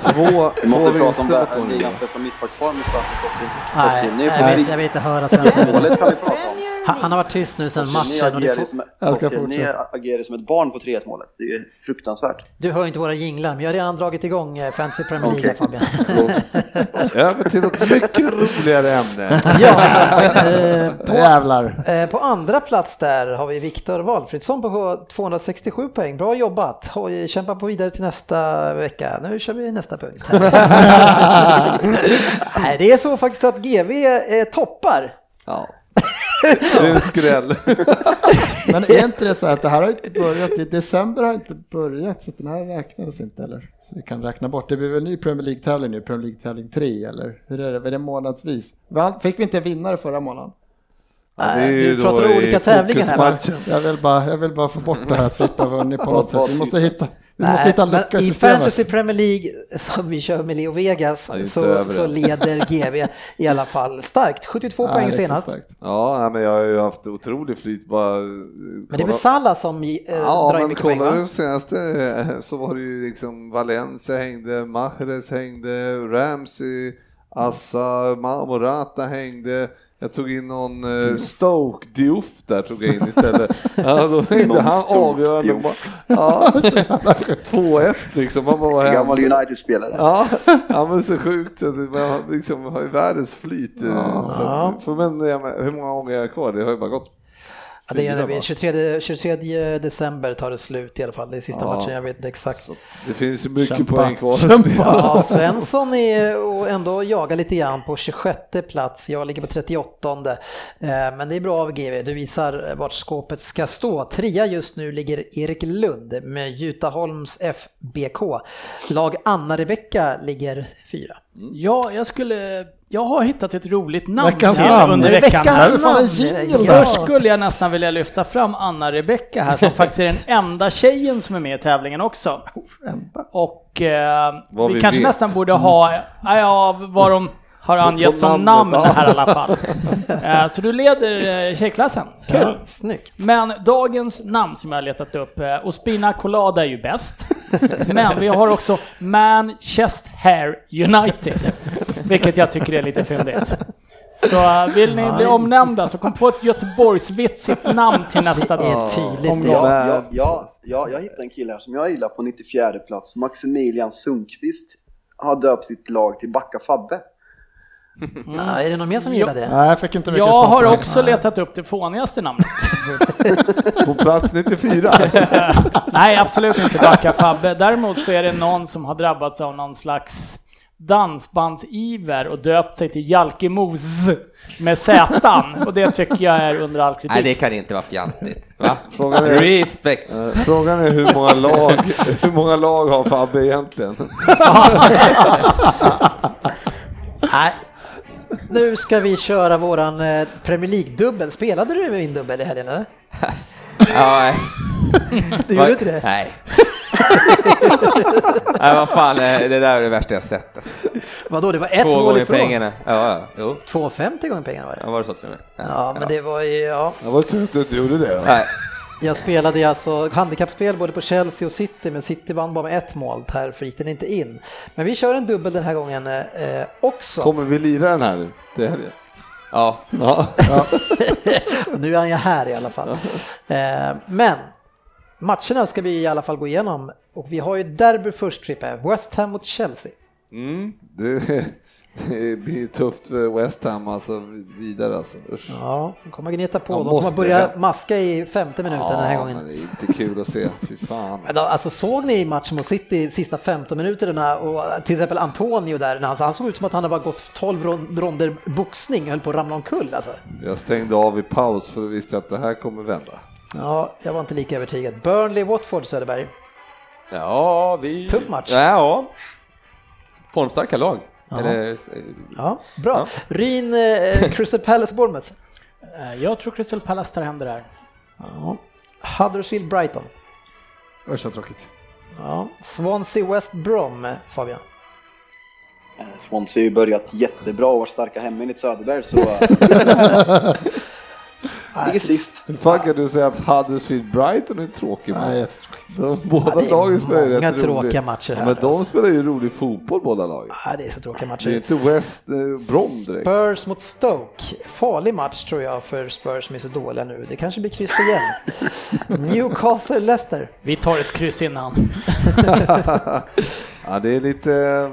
Två, vi måste två prata om ligans bästa mittbacksform i starten. Nej, Koscielny jag vill, jag inte höra Svensson. Målet kan vi prata om. Han, han har varit tyst nu sedan Koscielny matchen och det agerar får, som- Jag ska fortsätta. agerar som ett barn på 3-1 målet. Det är fruktansvärt. du hör inte våra jinglar, men jag har redan dragit igång eh, Fantasy Premier League Okej. Fabian. (laughs) Över till något mycket roligare ämne. (laughs) Ja, eh, på, Jävlar. eh, på andra plats där har vi Viktor Valfridsson på 267 poäng. Bra jobbat! Oj, Kämpa på vidare till nästa vecka. Nu kör vi nästa punkt. (laughs) Nej, det är så faktiskt att GV eh, toppar. Ja. (laughs) Det är en skräll. (laughs) Men är inte det så att det här har inte börjat, i december har inte börjat, så den här räknades inte eller? Så vi kan räkna bort. Det blir väl en ny Premier League-tävling nu, Premier League-tävling 3 eller? Hur är det? Är det månadsvis? Fick vi inte en vinnare förra månaden? Det är ju du pratar om olika tävlingar här va? Jag vill bara, jag vill bara få bort det här att Frippe har vunnit på något sätt. Vi måste hitta, vi måste Nej, hitta men lucka i. Fantasy Premier League som vi kör med Leo Vegas Ja, så, så leder GV i alla fall starkt. 72 Ja, poäng senast. starkt. Ja, nej, men jag har ju haft otrolig flyt bara. Men det är väl Salah som eh, Ja, drar in men mycket poäng va? du senaste eh, så var det ju liksom Valencia hängde, Mahrez hängde, Ramsey, Assa, Morata hängde. Jag tog in någon eh, Stoke Diouf där tog jag in istället. Ja, då (laughs) hängde han avgörande. Bara, ja, 2-1 liksom. Man bara, vad Gammal? United-spelare. Ja, ja, men så sjukt. Så att man liksom har ju världens flyt. eh, Så att, för men, ja, men hur många gånger är jag kvar? Det har ju bara gått Ja, det är fyra, det. va? 23, 23 december tar det slut i alla fall. Det är sista Ja. matchen, jag vet inte exakt. Så det finns mycket Kämpa. poäng kvar. (laughs) Ja, Svensson är och ändå jagar lite grann på 26 plats. Jag ligger på 38. Eh, Men det är bra av GV. Du visar vart skåpet ska stå. Trea just nu ligger Erik Lund med Jutaholms FBK. Lag Anna-Rebecka ligger fyra. Ja, jag skulle... Jag har hittat ett roligt namn Veckans här namn. under veckan. veckans namn. Först skulle jag nästan vilja lyfta fram Anna-Rebecka här som (laughs) faktiskt är den enda tjejen som är med i tävlingen också. Enda. Och eh, vi, vi kanske vet. nästan borde ha, ja, ja vad de har angett som namn ja. här i alla fall. (laughs) Eh, så du leder eh, tjejklassen, kul! Ja, snyggt. Men dagens namn som jag har letat upp, eh, Ospina Colada är ju bäst. (laughs) Men vi har också Manchester United, vilket jag tycker är lite fyndigt. Så vill ni bli omnämnda så kom på ett Göteborgsvitsigt namn till nästa Det är tydligt. omgång. Ja. Ja, ja, ja, ja, jag hittade en kille här som jag gillar på 94 plats. Maximilian Sundqvist har döpt sitt lag till Backa Fabbe. Ja, är det någon mer som gillar det? Nej, jag fick inte mycket Jag har också letat upp det fånigaste namnet. (laughs) På plats 94. (laughs) Nej, absolut inte Backa Fabbe. Däremot så är det någon som har drabbats av någon slags dansbandsiver och döpt sig till Jalkemos med Z och det tycker jag är under all kritik. Nej, det kan inte vara fjantigt. Va? Frågan är- Respect. Eh, Frågan är hur många lag, (laughs) hur många lag har Fabbe egentligen? Nej. Nu ska vi köra våran eh, Premier League-dubbel. Spelade du min dubbel i helgen eller? (laughs) Ja, nej. Du gjorde inte det? Nej. (laughs) Nej, vad fan, eh, det där är det värsta jag sett. alltså. Vadå, det var ett Två mål ifrån? pengarna. Ja, ja, jo. 2,50 gånger pengarna var det. Ja, var det så till och med? Ja, men det var ju, ja. Det var tur att du inte gjorde det. Nej. Jag spelade alltså handikappspel både på Chelsea och City, men City vann bara med ett mål. Därför gick den inte in. Men vi kör en dubbel den här gången eh, också. Kommer vi lira den här till helgen? Ja, Ja. (laughs) Nu är han ju här i alla fall. Eh, men matcherna ska vi i alla fall gå igenom. Och vi har ju derby först, Frippe. West Ham mot Chelsea. Mm, det, det blir tufft för West Ham alltså vidare alltså. Usch. Ja, de kommer gneta på. De De kommer börja det. maska i femte minuten den här Ja, gången. men det är inte kul att se. Fy fan. Men då, Alltså såg ni matchen mot City sista 15 minuterna och till exempel Antonio där, när han, såg ut som att han hade bara gått 12 ron- ronder boxning och höll på att ramla omkull alltså. Jag stängde av i paus för att visste att det här kommer vända. Ja, jag var inte lika övertygad. Burnley-Watford Söderberg. ja vi... Tuff match. Ja, ja. Formstarka lag. Ja. Eller, eh, Ja, bra. Ryn, eh, (laughs) Crystal Palace Bournemouth. Eh, Jag tror Crystal Palace tar hem det där. Ja. Huddersfield Brighton. Usch vad tråkigt. Ja. Swansea West Brom, Fabian. Eh, Swansea har ju börjat jättebra och varit starka hemma enligt Söderberg så... (laughs) Ligger sist. Hur fan kan du säga att Huddersfield Brighton är en tråkig Nej, match? jättetråkigt. De, båda Ja, det är lagen spelar ju rätt tråkiga rolig. matcher Ja, här, men de alltså. spelar ju rolig fotboll båda lagen. Ja, det är så tråkiga Det är matcher. inte West eh, Brom direkt. Spurs mot Stoke. Farlig match tror jag för Spurs som är så dåliga nu. Det kanske blir kryss igen. (laughs) Newcastle Leicester. Vi tar ett kryss innan. (laughs) Ja, det är lite... eh,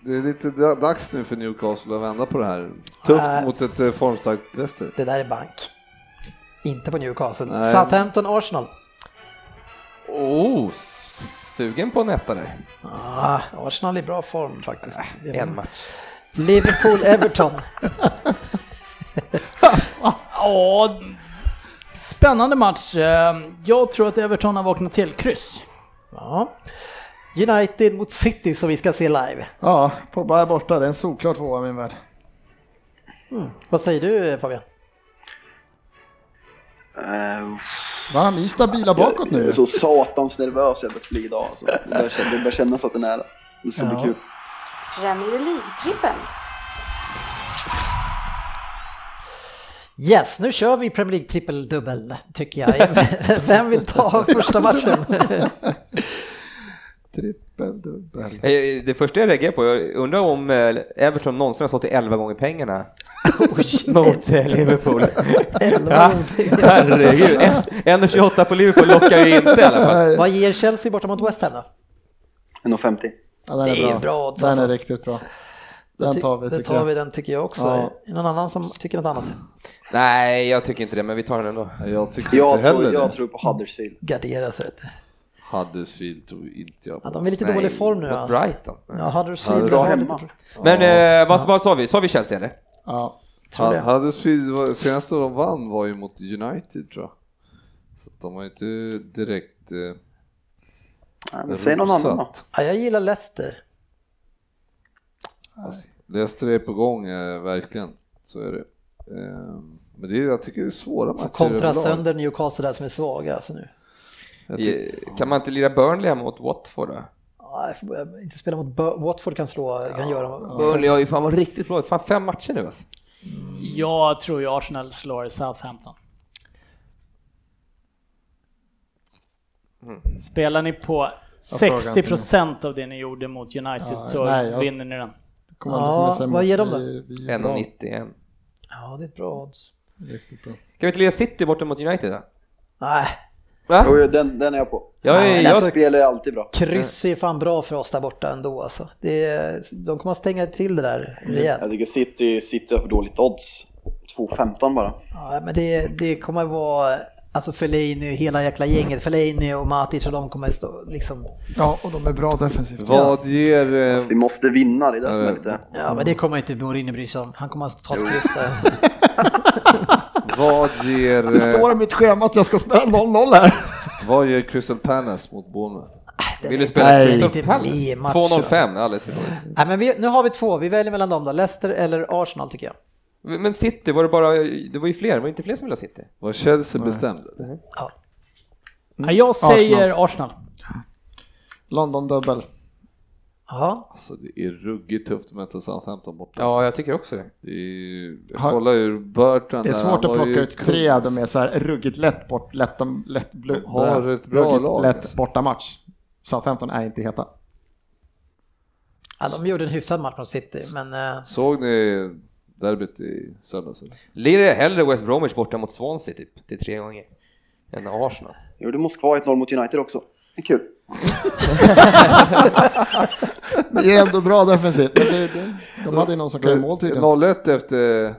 Det är lite dags nu för Newcastle att vända på det här. Tufft Nej. mot ett eh, formstarkt Leicester. Det där är bank. Inte på Newcastle. Nej. Southampton Arsenal. oh, sugen på en etta där. Ah, Arsenal i bra form faktiskt. En match. Liverpool Everton. (laughs) Ja, spännande match. Jag tror att Everton har vaknat till. Kryss. Ja. United mot City som vi ska se live. Ja, Pogba är borta. Det är en solklar tvåa min värld. Vad säger du Fabian? Eh, Va, ni är stabila bakåt Jag är nu. så satans nervös över att bli idag. Alltså. Det, börjar, kän- det börjar kännas att det är nära. Det ska Ja. bli kul. Premier League-trippen. Yes, nu kör vi Premier League trippeldubbel tycker jag. (laughs) Vem vill ta första matchen? Det första jag reagerar på, jag undrar om eh, Everton någonsin har stått i 11 gånger pengarna (laughs) mot eh, Liverpool. Ja, herregud, En- 1,28 på Liverpool lockar ju inte i alla fall. Vad ger Chelsea borta mot West Ham då? 1,50. Ja, den Det är bra odds, Den alltså. är riktigt bra. Den tar vi Det tycker tar vi, den tycker jag också. Ja. Är någon annan som tycker något annat? Nej, jag tycker inte det, men vi tar den ändå. Jag tycker Jag inte heller tror, jag det. tror på Huddersfield. Gardera sig. du. Huddersfield tror inte jag på. Ja, de är lite Nej, dålig form nu. Mot Ja, Brighton. ja Huddersfield Ja, bra hemma. lite... Men eh, vad, vad sa vi? Sa vi Chelsea eller? Ja. Tror det. Huddersfield, senaste de vann var ju mot United tror jag. Så att de har ju inte direkt eh, Ja, men säg någon annan då. Ja, jag gillar Leicester. Alltså, Leicester är på gång, eh, verkligen. Så är det. Eh, men det är, jag tycker det är svåra matcher Kontra sönder Newcastle där som är svaga alltså nu. Kan man inte lira Burnley hemma mot Watford då? Ja, jag får inte spela mot Bur- Watford kan slå, kan göra. Burnley har ju fan varit riktigt bra, fan fem matcher nu alltså. Jag tror ju Arsenal slår Southampton. Spelar ni på frågar inte 60% av det ni gjorde mot United Ja, så nej, jag- vinner ni den. Ja, vad ger de då? Vi- vi är bra. 1,91. Ja, det är ett bra odds. Riktigt bra. Kan vi inte lira City borta mot United då? Nej, Va? Jo, den, den är jag på. Jag är, Nej, jag, alltså- Spel är alltid bra. kryss är fan bra för oss där borta ändå alltså. Det är, de kommer att stänga till det där rejält. Jag tycker City, City har för dåligt odds. 2,15 bara. Ja, men det, det kommer att vara Alltså Fellaini och hela jäkla gänget, Fellaini och Matic och de kommer stå liksom... Ja, och de är bra defensivt. Vad ger... Eh, Alltså, vi måste vinna, det är det som är lite... Ja men det kommer inte Mourinho bry sig om. Han kommer att ta ett kryss där. (laughs) (laughs) (laughs) vad ger... Det står i mitt schema att jag ska spela 0-0 här. vad ger Crystal Palace mot Bournemouth? Den Vill är du spela Nej. Crystal Palace? bli match, 2-0-5, alldeles för dåligt. Nej men vi, nu har vi två, vi väljer mellan dem då. Leicester eller Arsenal tycker jag. Men City, var det bara, det var ju fler, var det inte fler som ville ha City? Var Chelsea bestämd? Ja. Ja, jag säger Arsenal. London dubbel. Ja, Alltså det är ruggigt tufft att möta Southampton borta. Ja, jag tycker också det. Det är jag kollar ju Burton Det är svårt att plocka ut tre, de är så här ruggigt lätt bort, lätt, lätt, har ett bra ruggigt lag, lätt alltså. bortamatch. Southampton är inte heta. ja de gjorde en hyfsad match mot City men... eh, Såg ni derbyt i söndags? Lirar jag hellre West Bromwich borta mot Swansea typ, till tre gånger, än Arsenal. Gjorde Moskva 1-0 mot United också. Det är kul. Det är ändå bra defensivt. Men det, det, de hade ju någon som göra mål tydligen. 0-1 efter,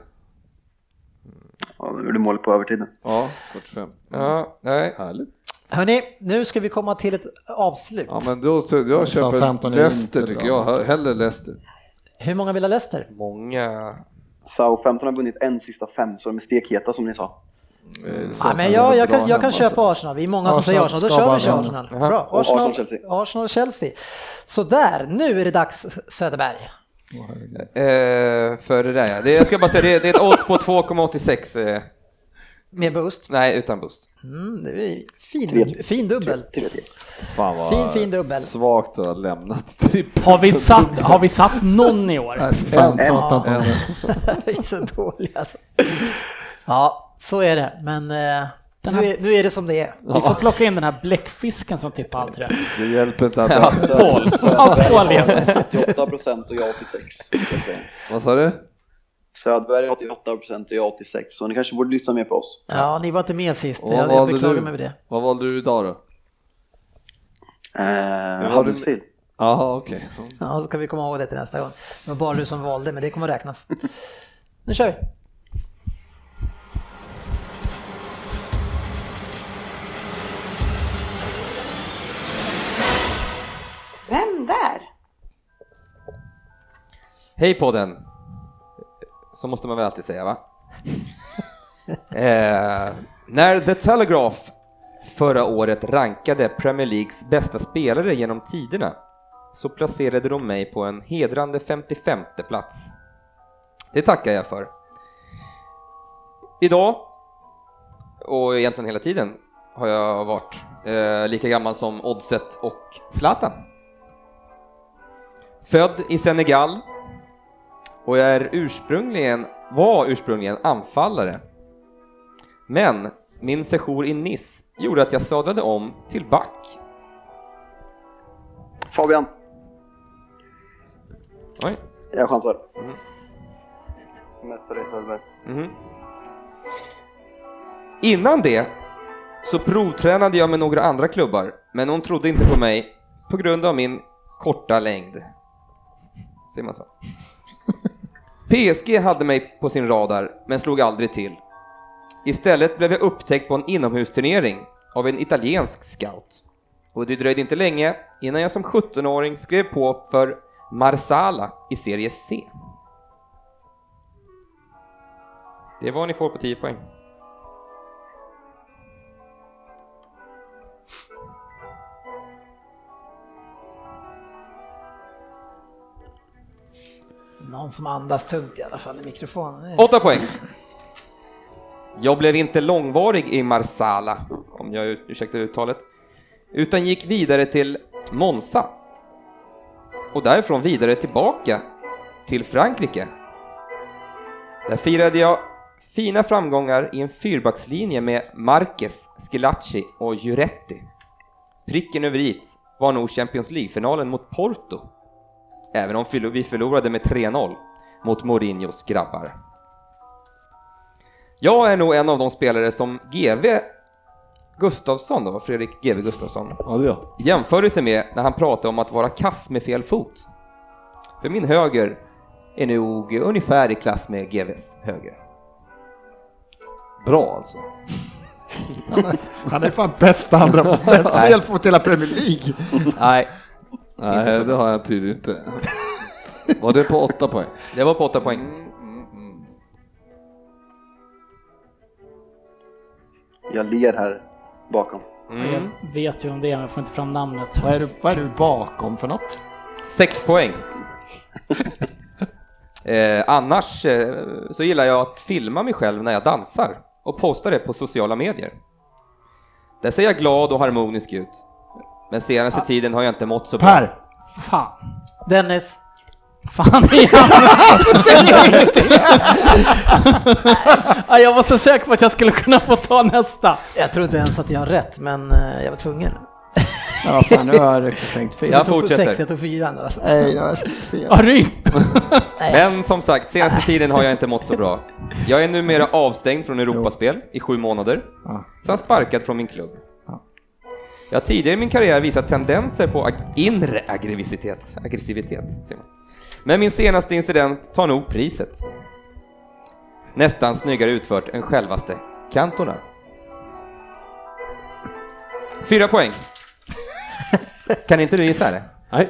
Ja, de gjorde mål på övertiden. ja, 45. Ja, nej. Härligt. Hörni, nu ska vi komma till ett avslut. Ja men då, jag köper Southampton är Leicester tycker jag, hellre Leicester. Hur många vill ha Leicester? Många... Southampton har vunnit en sista fem, så de är stekheta som ni sa. Eh, Ja, Southampton men jag, jag, bra kan, jag kan köpa. Arsenal, vi är många som säger Arsenal Arsenal, då kör vi kör vinna. Arsenal. Bra, Och Arsenal, Arsenal-Chelsea. Så där, nu är det dags Söderberg. Eh, för det där ja. Det, jag ska bara säga, det, det är ett odds på 2,86. Eh, Med boost. nej, utan boost. Mm, det är fin, fin dubbel. Fan vad Fin, fin dubbel. svagt att ha lämnat. (laughs) Har vi satt, har vi satt någon i år? Nej, fan, En- om det. (laughs) Vi är så dåliga alltså. Ja, så är det. Men eh, Den nu, här- är, nu är det som det är. Vi får plocka in den här bläckfisken som tippar allt rätt. Det hjälper inte att Ja, Paul. Ja, Paul vet. 88 procent och jag 86. ska jag säga. Vad sa du? Söderberg 88 procent och jag 86, så ni kanske borde lyssna mer på oss. Ja, ni var inte med sist. Och Jag, vad jag valde beklagar du? mig över det. Vad valde du idag då? Eh, du- Huddersfield. Jaha okej. Ja, så ska vi komma ihåg det till nästa gång. Det var bara du som valde, men det kommer att räknas. Nu kör vi. Vem där? Hej podden! Så måste man väl alltid säga va? (laughs) eh, när The Telegraph förra året rankade Premier Leagues bästa spelare genom tiderna så placerade de mig på en hedrande 55 plats. Det tackar jag för. Idag, och egentligen hela tiden, har jag varit eh, lika gammal som Oddset och Zlatan. Född i Senegal och jag är ursprungligen, var ursprungligen anfallare. Men min sejour i Nice gjorde att jag sadlade om till back. Fabian, Oj. jag chansar. Mm. Messare Söderberg. Mhm. Innan det så provtränade jag med några andra klubbar, men hon trodde inte på mig på grund av min korta längd säger man så? PSG hade mig på sin radar, men slog aldrig till. Istället blev jag upptäckt på en inomhusturnering av en italiensk scout. Och det dröjde inte länge innan jag som 17-åring skrev på för Marsala i serie C. Det är vad ni får på 10 poäng. Någon som andas tungt i alla fall i mikrofonen. Åtta poäng. Jag blev inte långvarig i Marsala, om jag ursäktar uttalet, utan gick vidare till Monza. Och därifrån vidare tillbaka till Frankrike. Där firade jag fina framgångar i en fyrbackslinje med Marquez, Schilacci och Juretti. Pricken över i var nog Champions League-finalen mot Porto, även om vi förlorade med 3-0 mot Mourinhos grabbar. Jag är nog en av de spelare som GV Gustafsson då, Fredrik GV Gustafsson, Ja jämförde sig med när han pratade om att vara kass med fel fot. För min höger är nog ungefär i klass med GVs höger. Bra alltså. Han (laughs) är, han är fan bästa andra (laughs) fel på hela Premier League. Nej, Nej, det har jag tydligen inte. (laughs) Var det på åtta poäng? det var på åtta poäng. Jag ler här bakom. Mm. Jag vet ju om det men jag får inte fram namnet. Vad är, du, vad är du bakom för något? Sex poäng. (laughs) eh, annars eh, så gillar jag att filma mig själv när jag dansar och posta det på sociala medier. Där ser jag glad och harmonisk ut. Men senaste tiden har jag inte mått så bra. Per! Fan. Dennis, Fan (laughs) (laughs) ja, jag var så säker på att jag skulle kunna få ta nästa. jag tror inte ens att jag har rätt, men eh, jag var tvungen. Ja, vad fan, nu har jag riktigt tänkt fel. Jag Jag tog fortsätter. sex, jag tog fyran. Alltså. Nej, jag ska se. Rym. Men som sagt, senaste tiden har jag inte mått så bra. Jag är numera avstängd från Europaspel i sju månader, samt sparkad från min klubb. Ja. Jag har tidigare i min karriär visat tendenser på ag- inre aggressivitet, aggressivitet men min senaste incident tar nog priset. Nästan snyggare utfört än självaste Cantona. Fyra poäng. Kan inte du gissa det? Nej.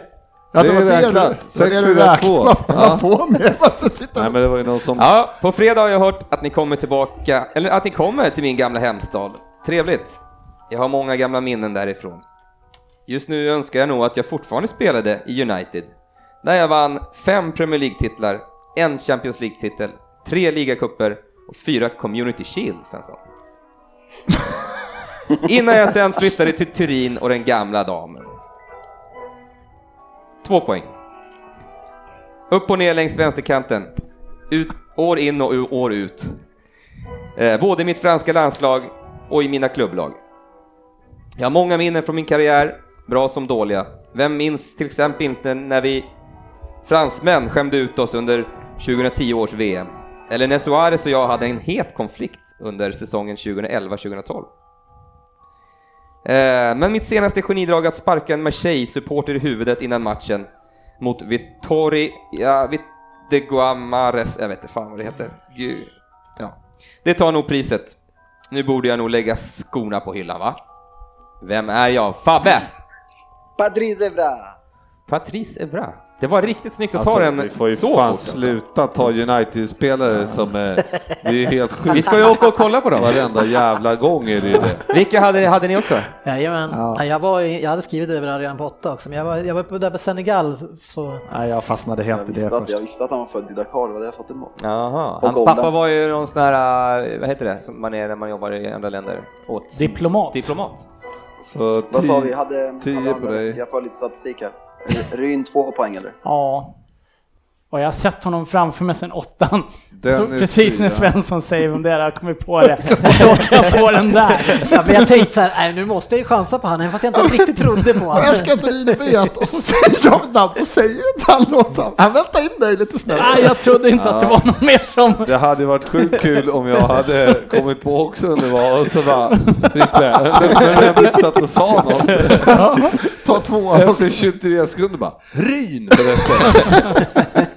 Ja, Det det var det fyra, räknade. två. Vad fan Ja. på med? Varför sitter Nej, men det var ju någon som... Ja, på fredag har jag hört att ni kommer tillbaka, eller att ni kommer till min gamla hemstad. Trevligt. Jag har många gamla minnen därifrån. Just nu önskar jag nog att jag fortfarande spelade i United. Där jag vann fem Premier League-titlar, en Champions League-titel, tre ligacuper och fyra Community Shields alltså. (laughs) Innan jag sen flyttade till Turin och den gamla damen. Två poäng. Upp och ner längs vänsterkanten. Ut, år in och år ut. Eh, både i mitt franska landslag och i mina klubblag. Jag har många minnen från min karriär, bra som dåliga. Vem minns till exempel inte när vi fransmän skämde ut oss under 2010 års VM? Eller när Suarez och jag hade en het konflikt under säsongen 2011-2012. Eh, men mitt senaste genidrag att sparka en Marseille-supporter i huvudet innan matchen mot Vittori, ja, Vit de Guamares, jag vet inte fan vad det heter. Gud. Ja. Det tar nog priset. Nu borde jag nog lägga skorna på hyllan va? Vem är jag? Fabbe! Patrice Evra! Patrice Evra. Det var riktigt snyggt att Alltså, ta den vi får ju så fan fort. Alltså. sluta ta United-spelare som är... (laughs) Det är ju helt sjukt. Vi ska ju åka och kolla på dem. Varenda jävla gång är det ju det. Vilka hade, hade ni också? Jajamän. Ja. Ja. Jag, var, jag hade skrivit över redan på åtta också, men jag var, jag var på, där på Senegal så- så... Nej, jag fastnade helt Jag i det att, först. jag visste att han var född i Dakar, det var det jag satte emot. Jaha, Och hans Golden. pappa var ju någon sån här, eh, vad heter det, som man är när man jobbar i andra länder? Åt. Diplomat. Diplomat. Så Vad sa vi? Hade, tio hade på dig. Jag får lite statistik här. Ryn två poäng eller? Ja. Och jag har sett honom framför mig sen åttan. Så precis när. Svensson säger vem det är, jag kommer på det. Och så åker jag på den där. Ja, men jag tänkte så här, nu måste jag ju chansa på honom, fast jag inte riktigt trodde på honom. jag ska inte vet och så säger jag mitt namn och säger inte han låt han. Han väntar in dig lite snabbt. Nej, jag trodde inte att det var någon mer som... Det hade varit sjukt kul om jag hade kommit på också vem det var och så bara Frippe, men jag inte satt och sa något. Ja, ta två. (laughs) Efter 23 sekunder bara Ryn förresten. (laughs)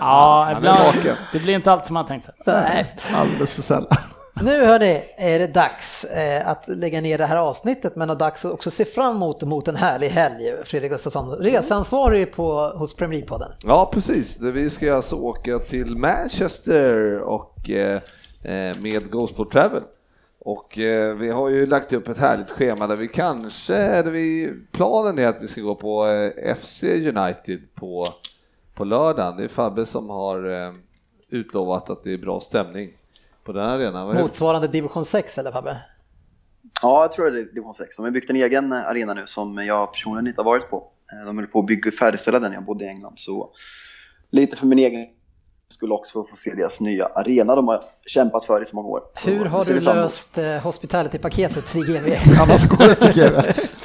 Ja, ibland, det blir inte allt som man tänkt sig. Nej. Alldeles för sällan. Nu hörni, är det dags eh, att lägga ner det här avsnittet, men det är dags att också se fram emot, mot en härlig helg, Fredrik Gustafsson. Reseansvarig på, hos Premier League-podden. Ja precis, vi ska alltså åka till Manchester och eh, eh, med Gosport Travel. Och eh, vi har ju lagt upp ett härligt schema där vi kanske, där vi, planen är att vi ska gå på eh, FC United på, på lördagen. Det är Fabbe som har eh, utlovat att det är bra stämning på den arenan. Motsvarande division 6 eller Fabbe? Ja, jag tror det är division 6. De har byggt en egen eh, arena nu som jag personligen inte har varit på. Eh, De höll på att bygga färdigställa den när jag bodde i England. Så lite för min egen skulle också få se deras nya arena de har kämpat för i så många år. Hur har du löst eh, hospitality-paketet till GV? Annars går det inte GV.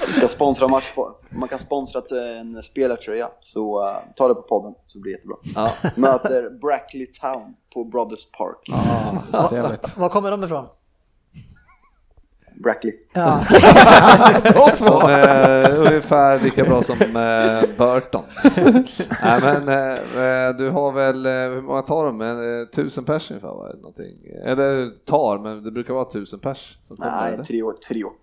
Vi ska sponsra match på. Man kan sponsra till en spelartröja. Så uh, ta det på podden så blir det jättebra. Ja. Möter Brackley Town på Brothers Park. Trevligt. Var kommer de ifrån? Brackley. Ja. (laughs) bra eh, svar! Eh, ungefär lika bra som eh, Burton. (laughs) Nej, men, eh, eh, du har väl, eh, hur många tar de? Eh, tusen pers ungefär. Eller tar, men det brukar vara tusen pers. Som Nej, tre år. Tre år.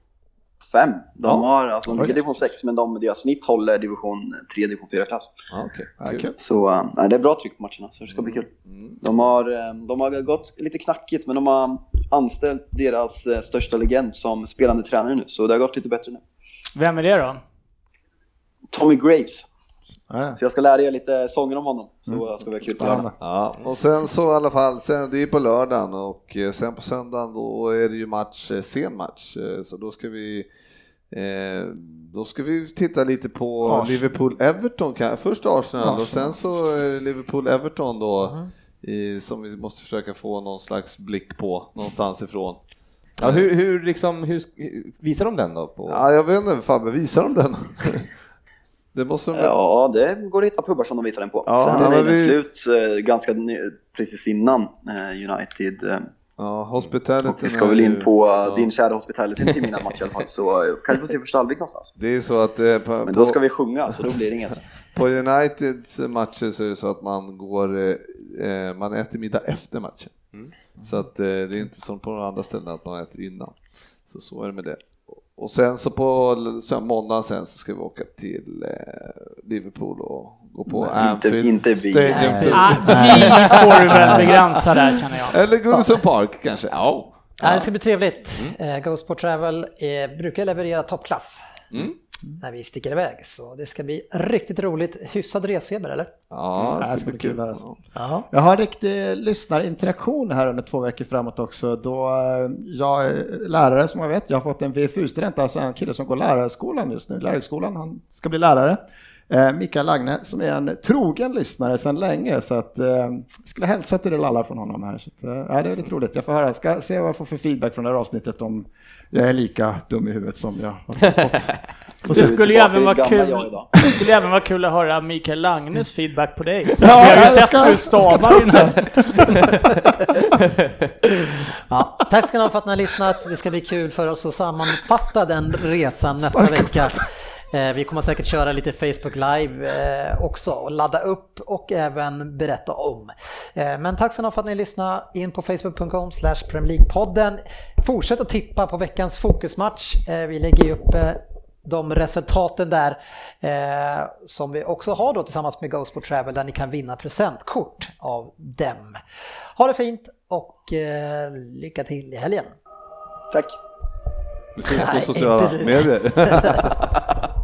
5. De ja. har, alltså de ligger division 6 men de, deras snitt håller division 3, division 4-klass. Ah, okay. okay. Så eh, nej, det är bra tryck på matcherna så det ska bli mm. kul. Mm. De, har, eh, de har gått lite knackigt men de har anställt deras eh, största legend som spelande tränare nu så det har gått lite bättre nu. Vem är det då? Tommy Graves. Så jag ska lära er lite sånger om honom, så mm. ska vi ha kul på lördag. Ja, och sen så i alla fall, sen, det är på lördagen och sen på söndagen då är det ju match, sen match, så då ska vi eh, då ska vi titta lite på. Liverpool-Everton, först Arsenal och Arsenal. sen så eh, Liverpool-Everton då i, som vi måste försöka få någon slags blick på någonstans ifrån. Ja, hur, hur, liksom, hur, visar de den då? På? Ja, jag vet inte, Fabbe, visar de den? (laughs) det måste de? Ja, det går att hitta pubbar som de visar den på. Ja, Sen är det vi- slut eh, ganska ny, precis innan United Ja, Hospitality. och vi ska väl in på eh, ja. din kära hospitality till mina match i alla fall, så eh, kanske får se första halvlek någonstans. Det är så att eh, på, Men då ska vi sjunga, så då blir det inget. (laughs) På Uniteds matcher så är det så att man går, eh, man äter middag efter matchen. Så att eh, det är inte som på de andra ställena att man äter innan. Så så är det med det. Och sen så på så måndagen sen så ska vi åka till eh, Liverpool och gå på Nej, inte- Anfield inte vi. Stadium. Nej. Ah, (laughs) vi får du väl begränsa där känner jag. Eller Goodison Park kanske. Ja. Ja, det ska bli trevligt. Mm. Go Sport Travel eh, brukar leverera toppklass Mm. När vi sticker iväg. Så det ska bli riktigt roligt. Hyfsad resfeber eller? Ja, det det ska bli kul här alltså. Ja. Jag har riktig lyssnarinteraktion här under två veckor framåt också då eh, jag är lärare som jag vet, jag har fått en VFU-student, alltså en kille som går lärarskolan just nu, lärarhögskolan, han ska bli lärare. Eh, Mikael Lagne som är en trogen lyssnare sedan länge så att eh, skulle hälsa till det lallar från honom här. Så att, eh, det är lite roligt, jag får höra, ska se vad jag får för feedback från det här avsnittet om jag är lika dum i huvudet som jag har (laughs) förstått. Det skulle ju även vara kul. Det skulle även vara kul att höra Mikael Langnes feedback på dig. Ja, har ju sett ska- hur du stavar den här. (laughs) Ja, tack ska ni ha för att ni har lyssnat. Det ska bli kul för oss att sammanfatta den resan nästa vecka. Eh, Vi kommer säkert köra lite Facebook Live eh, också och ladda upp och även berätta om. Eh, Men tack ni ha för att ni lyssnade in på facebook.com slash Premier League-podden. Fortsätt att tippa på veckans fokusmatch. Vi lägger upp de resultaten där eh, som vi också har då tillsammans med Go Sport Travel där ni kan vinna presentkort av dem. Ha det fint och eh, lycka till i helgen. Tack! Vi syns på sociala medier. (laughs) (laughs)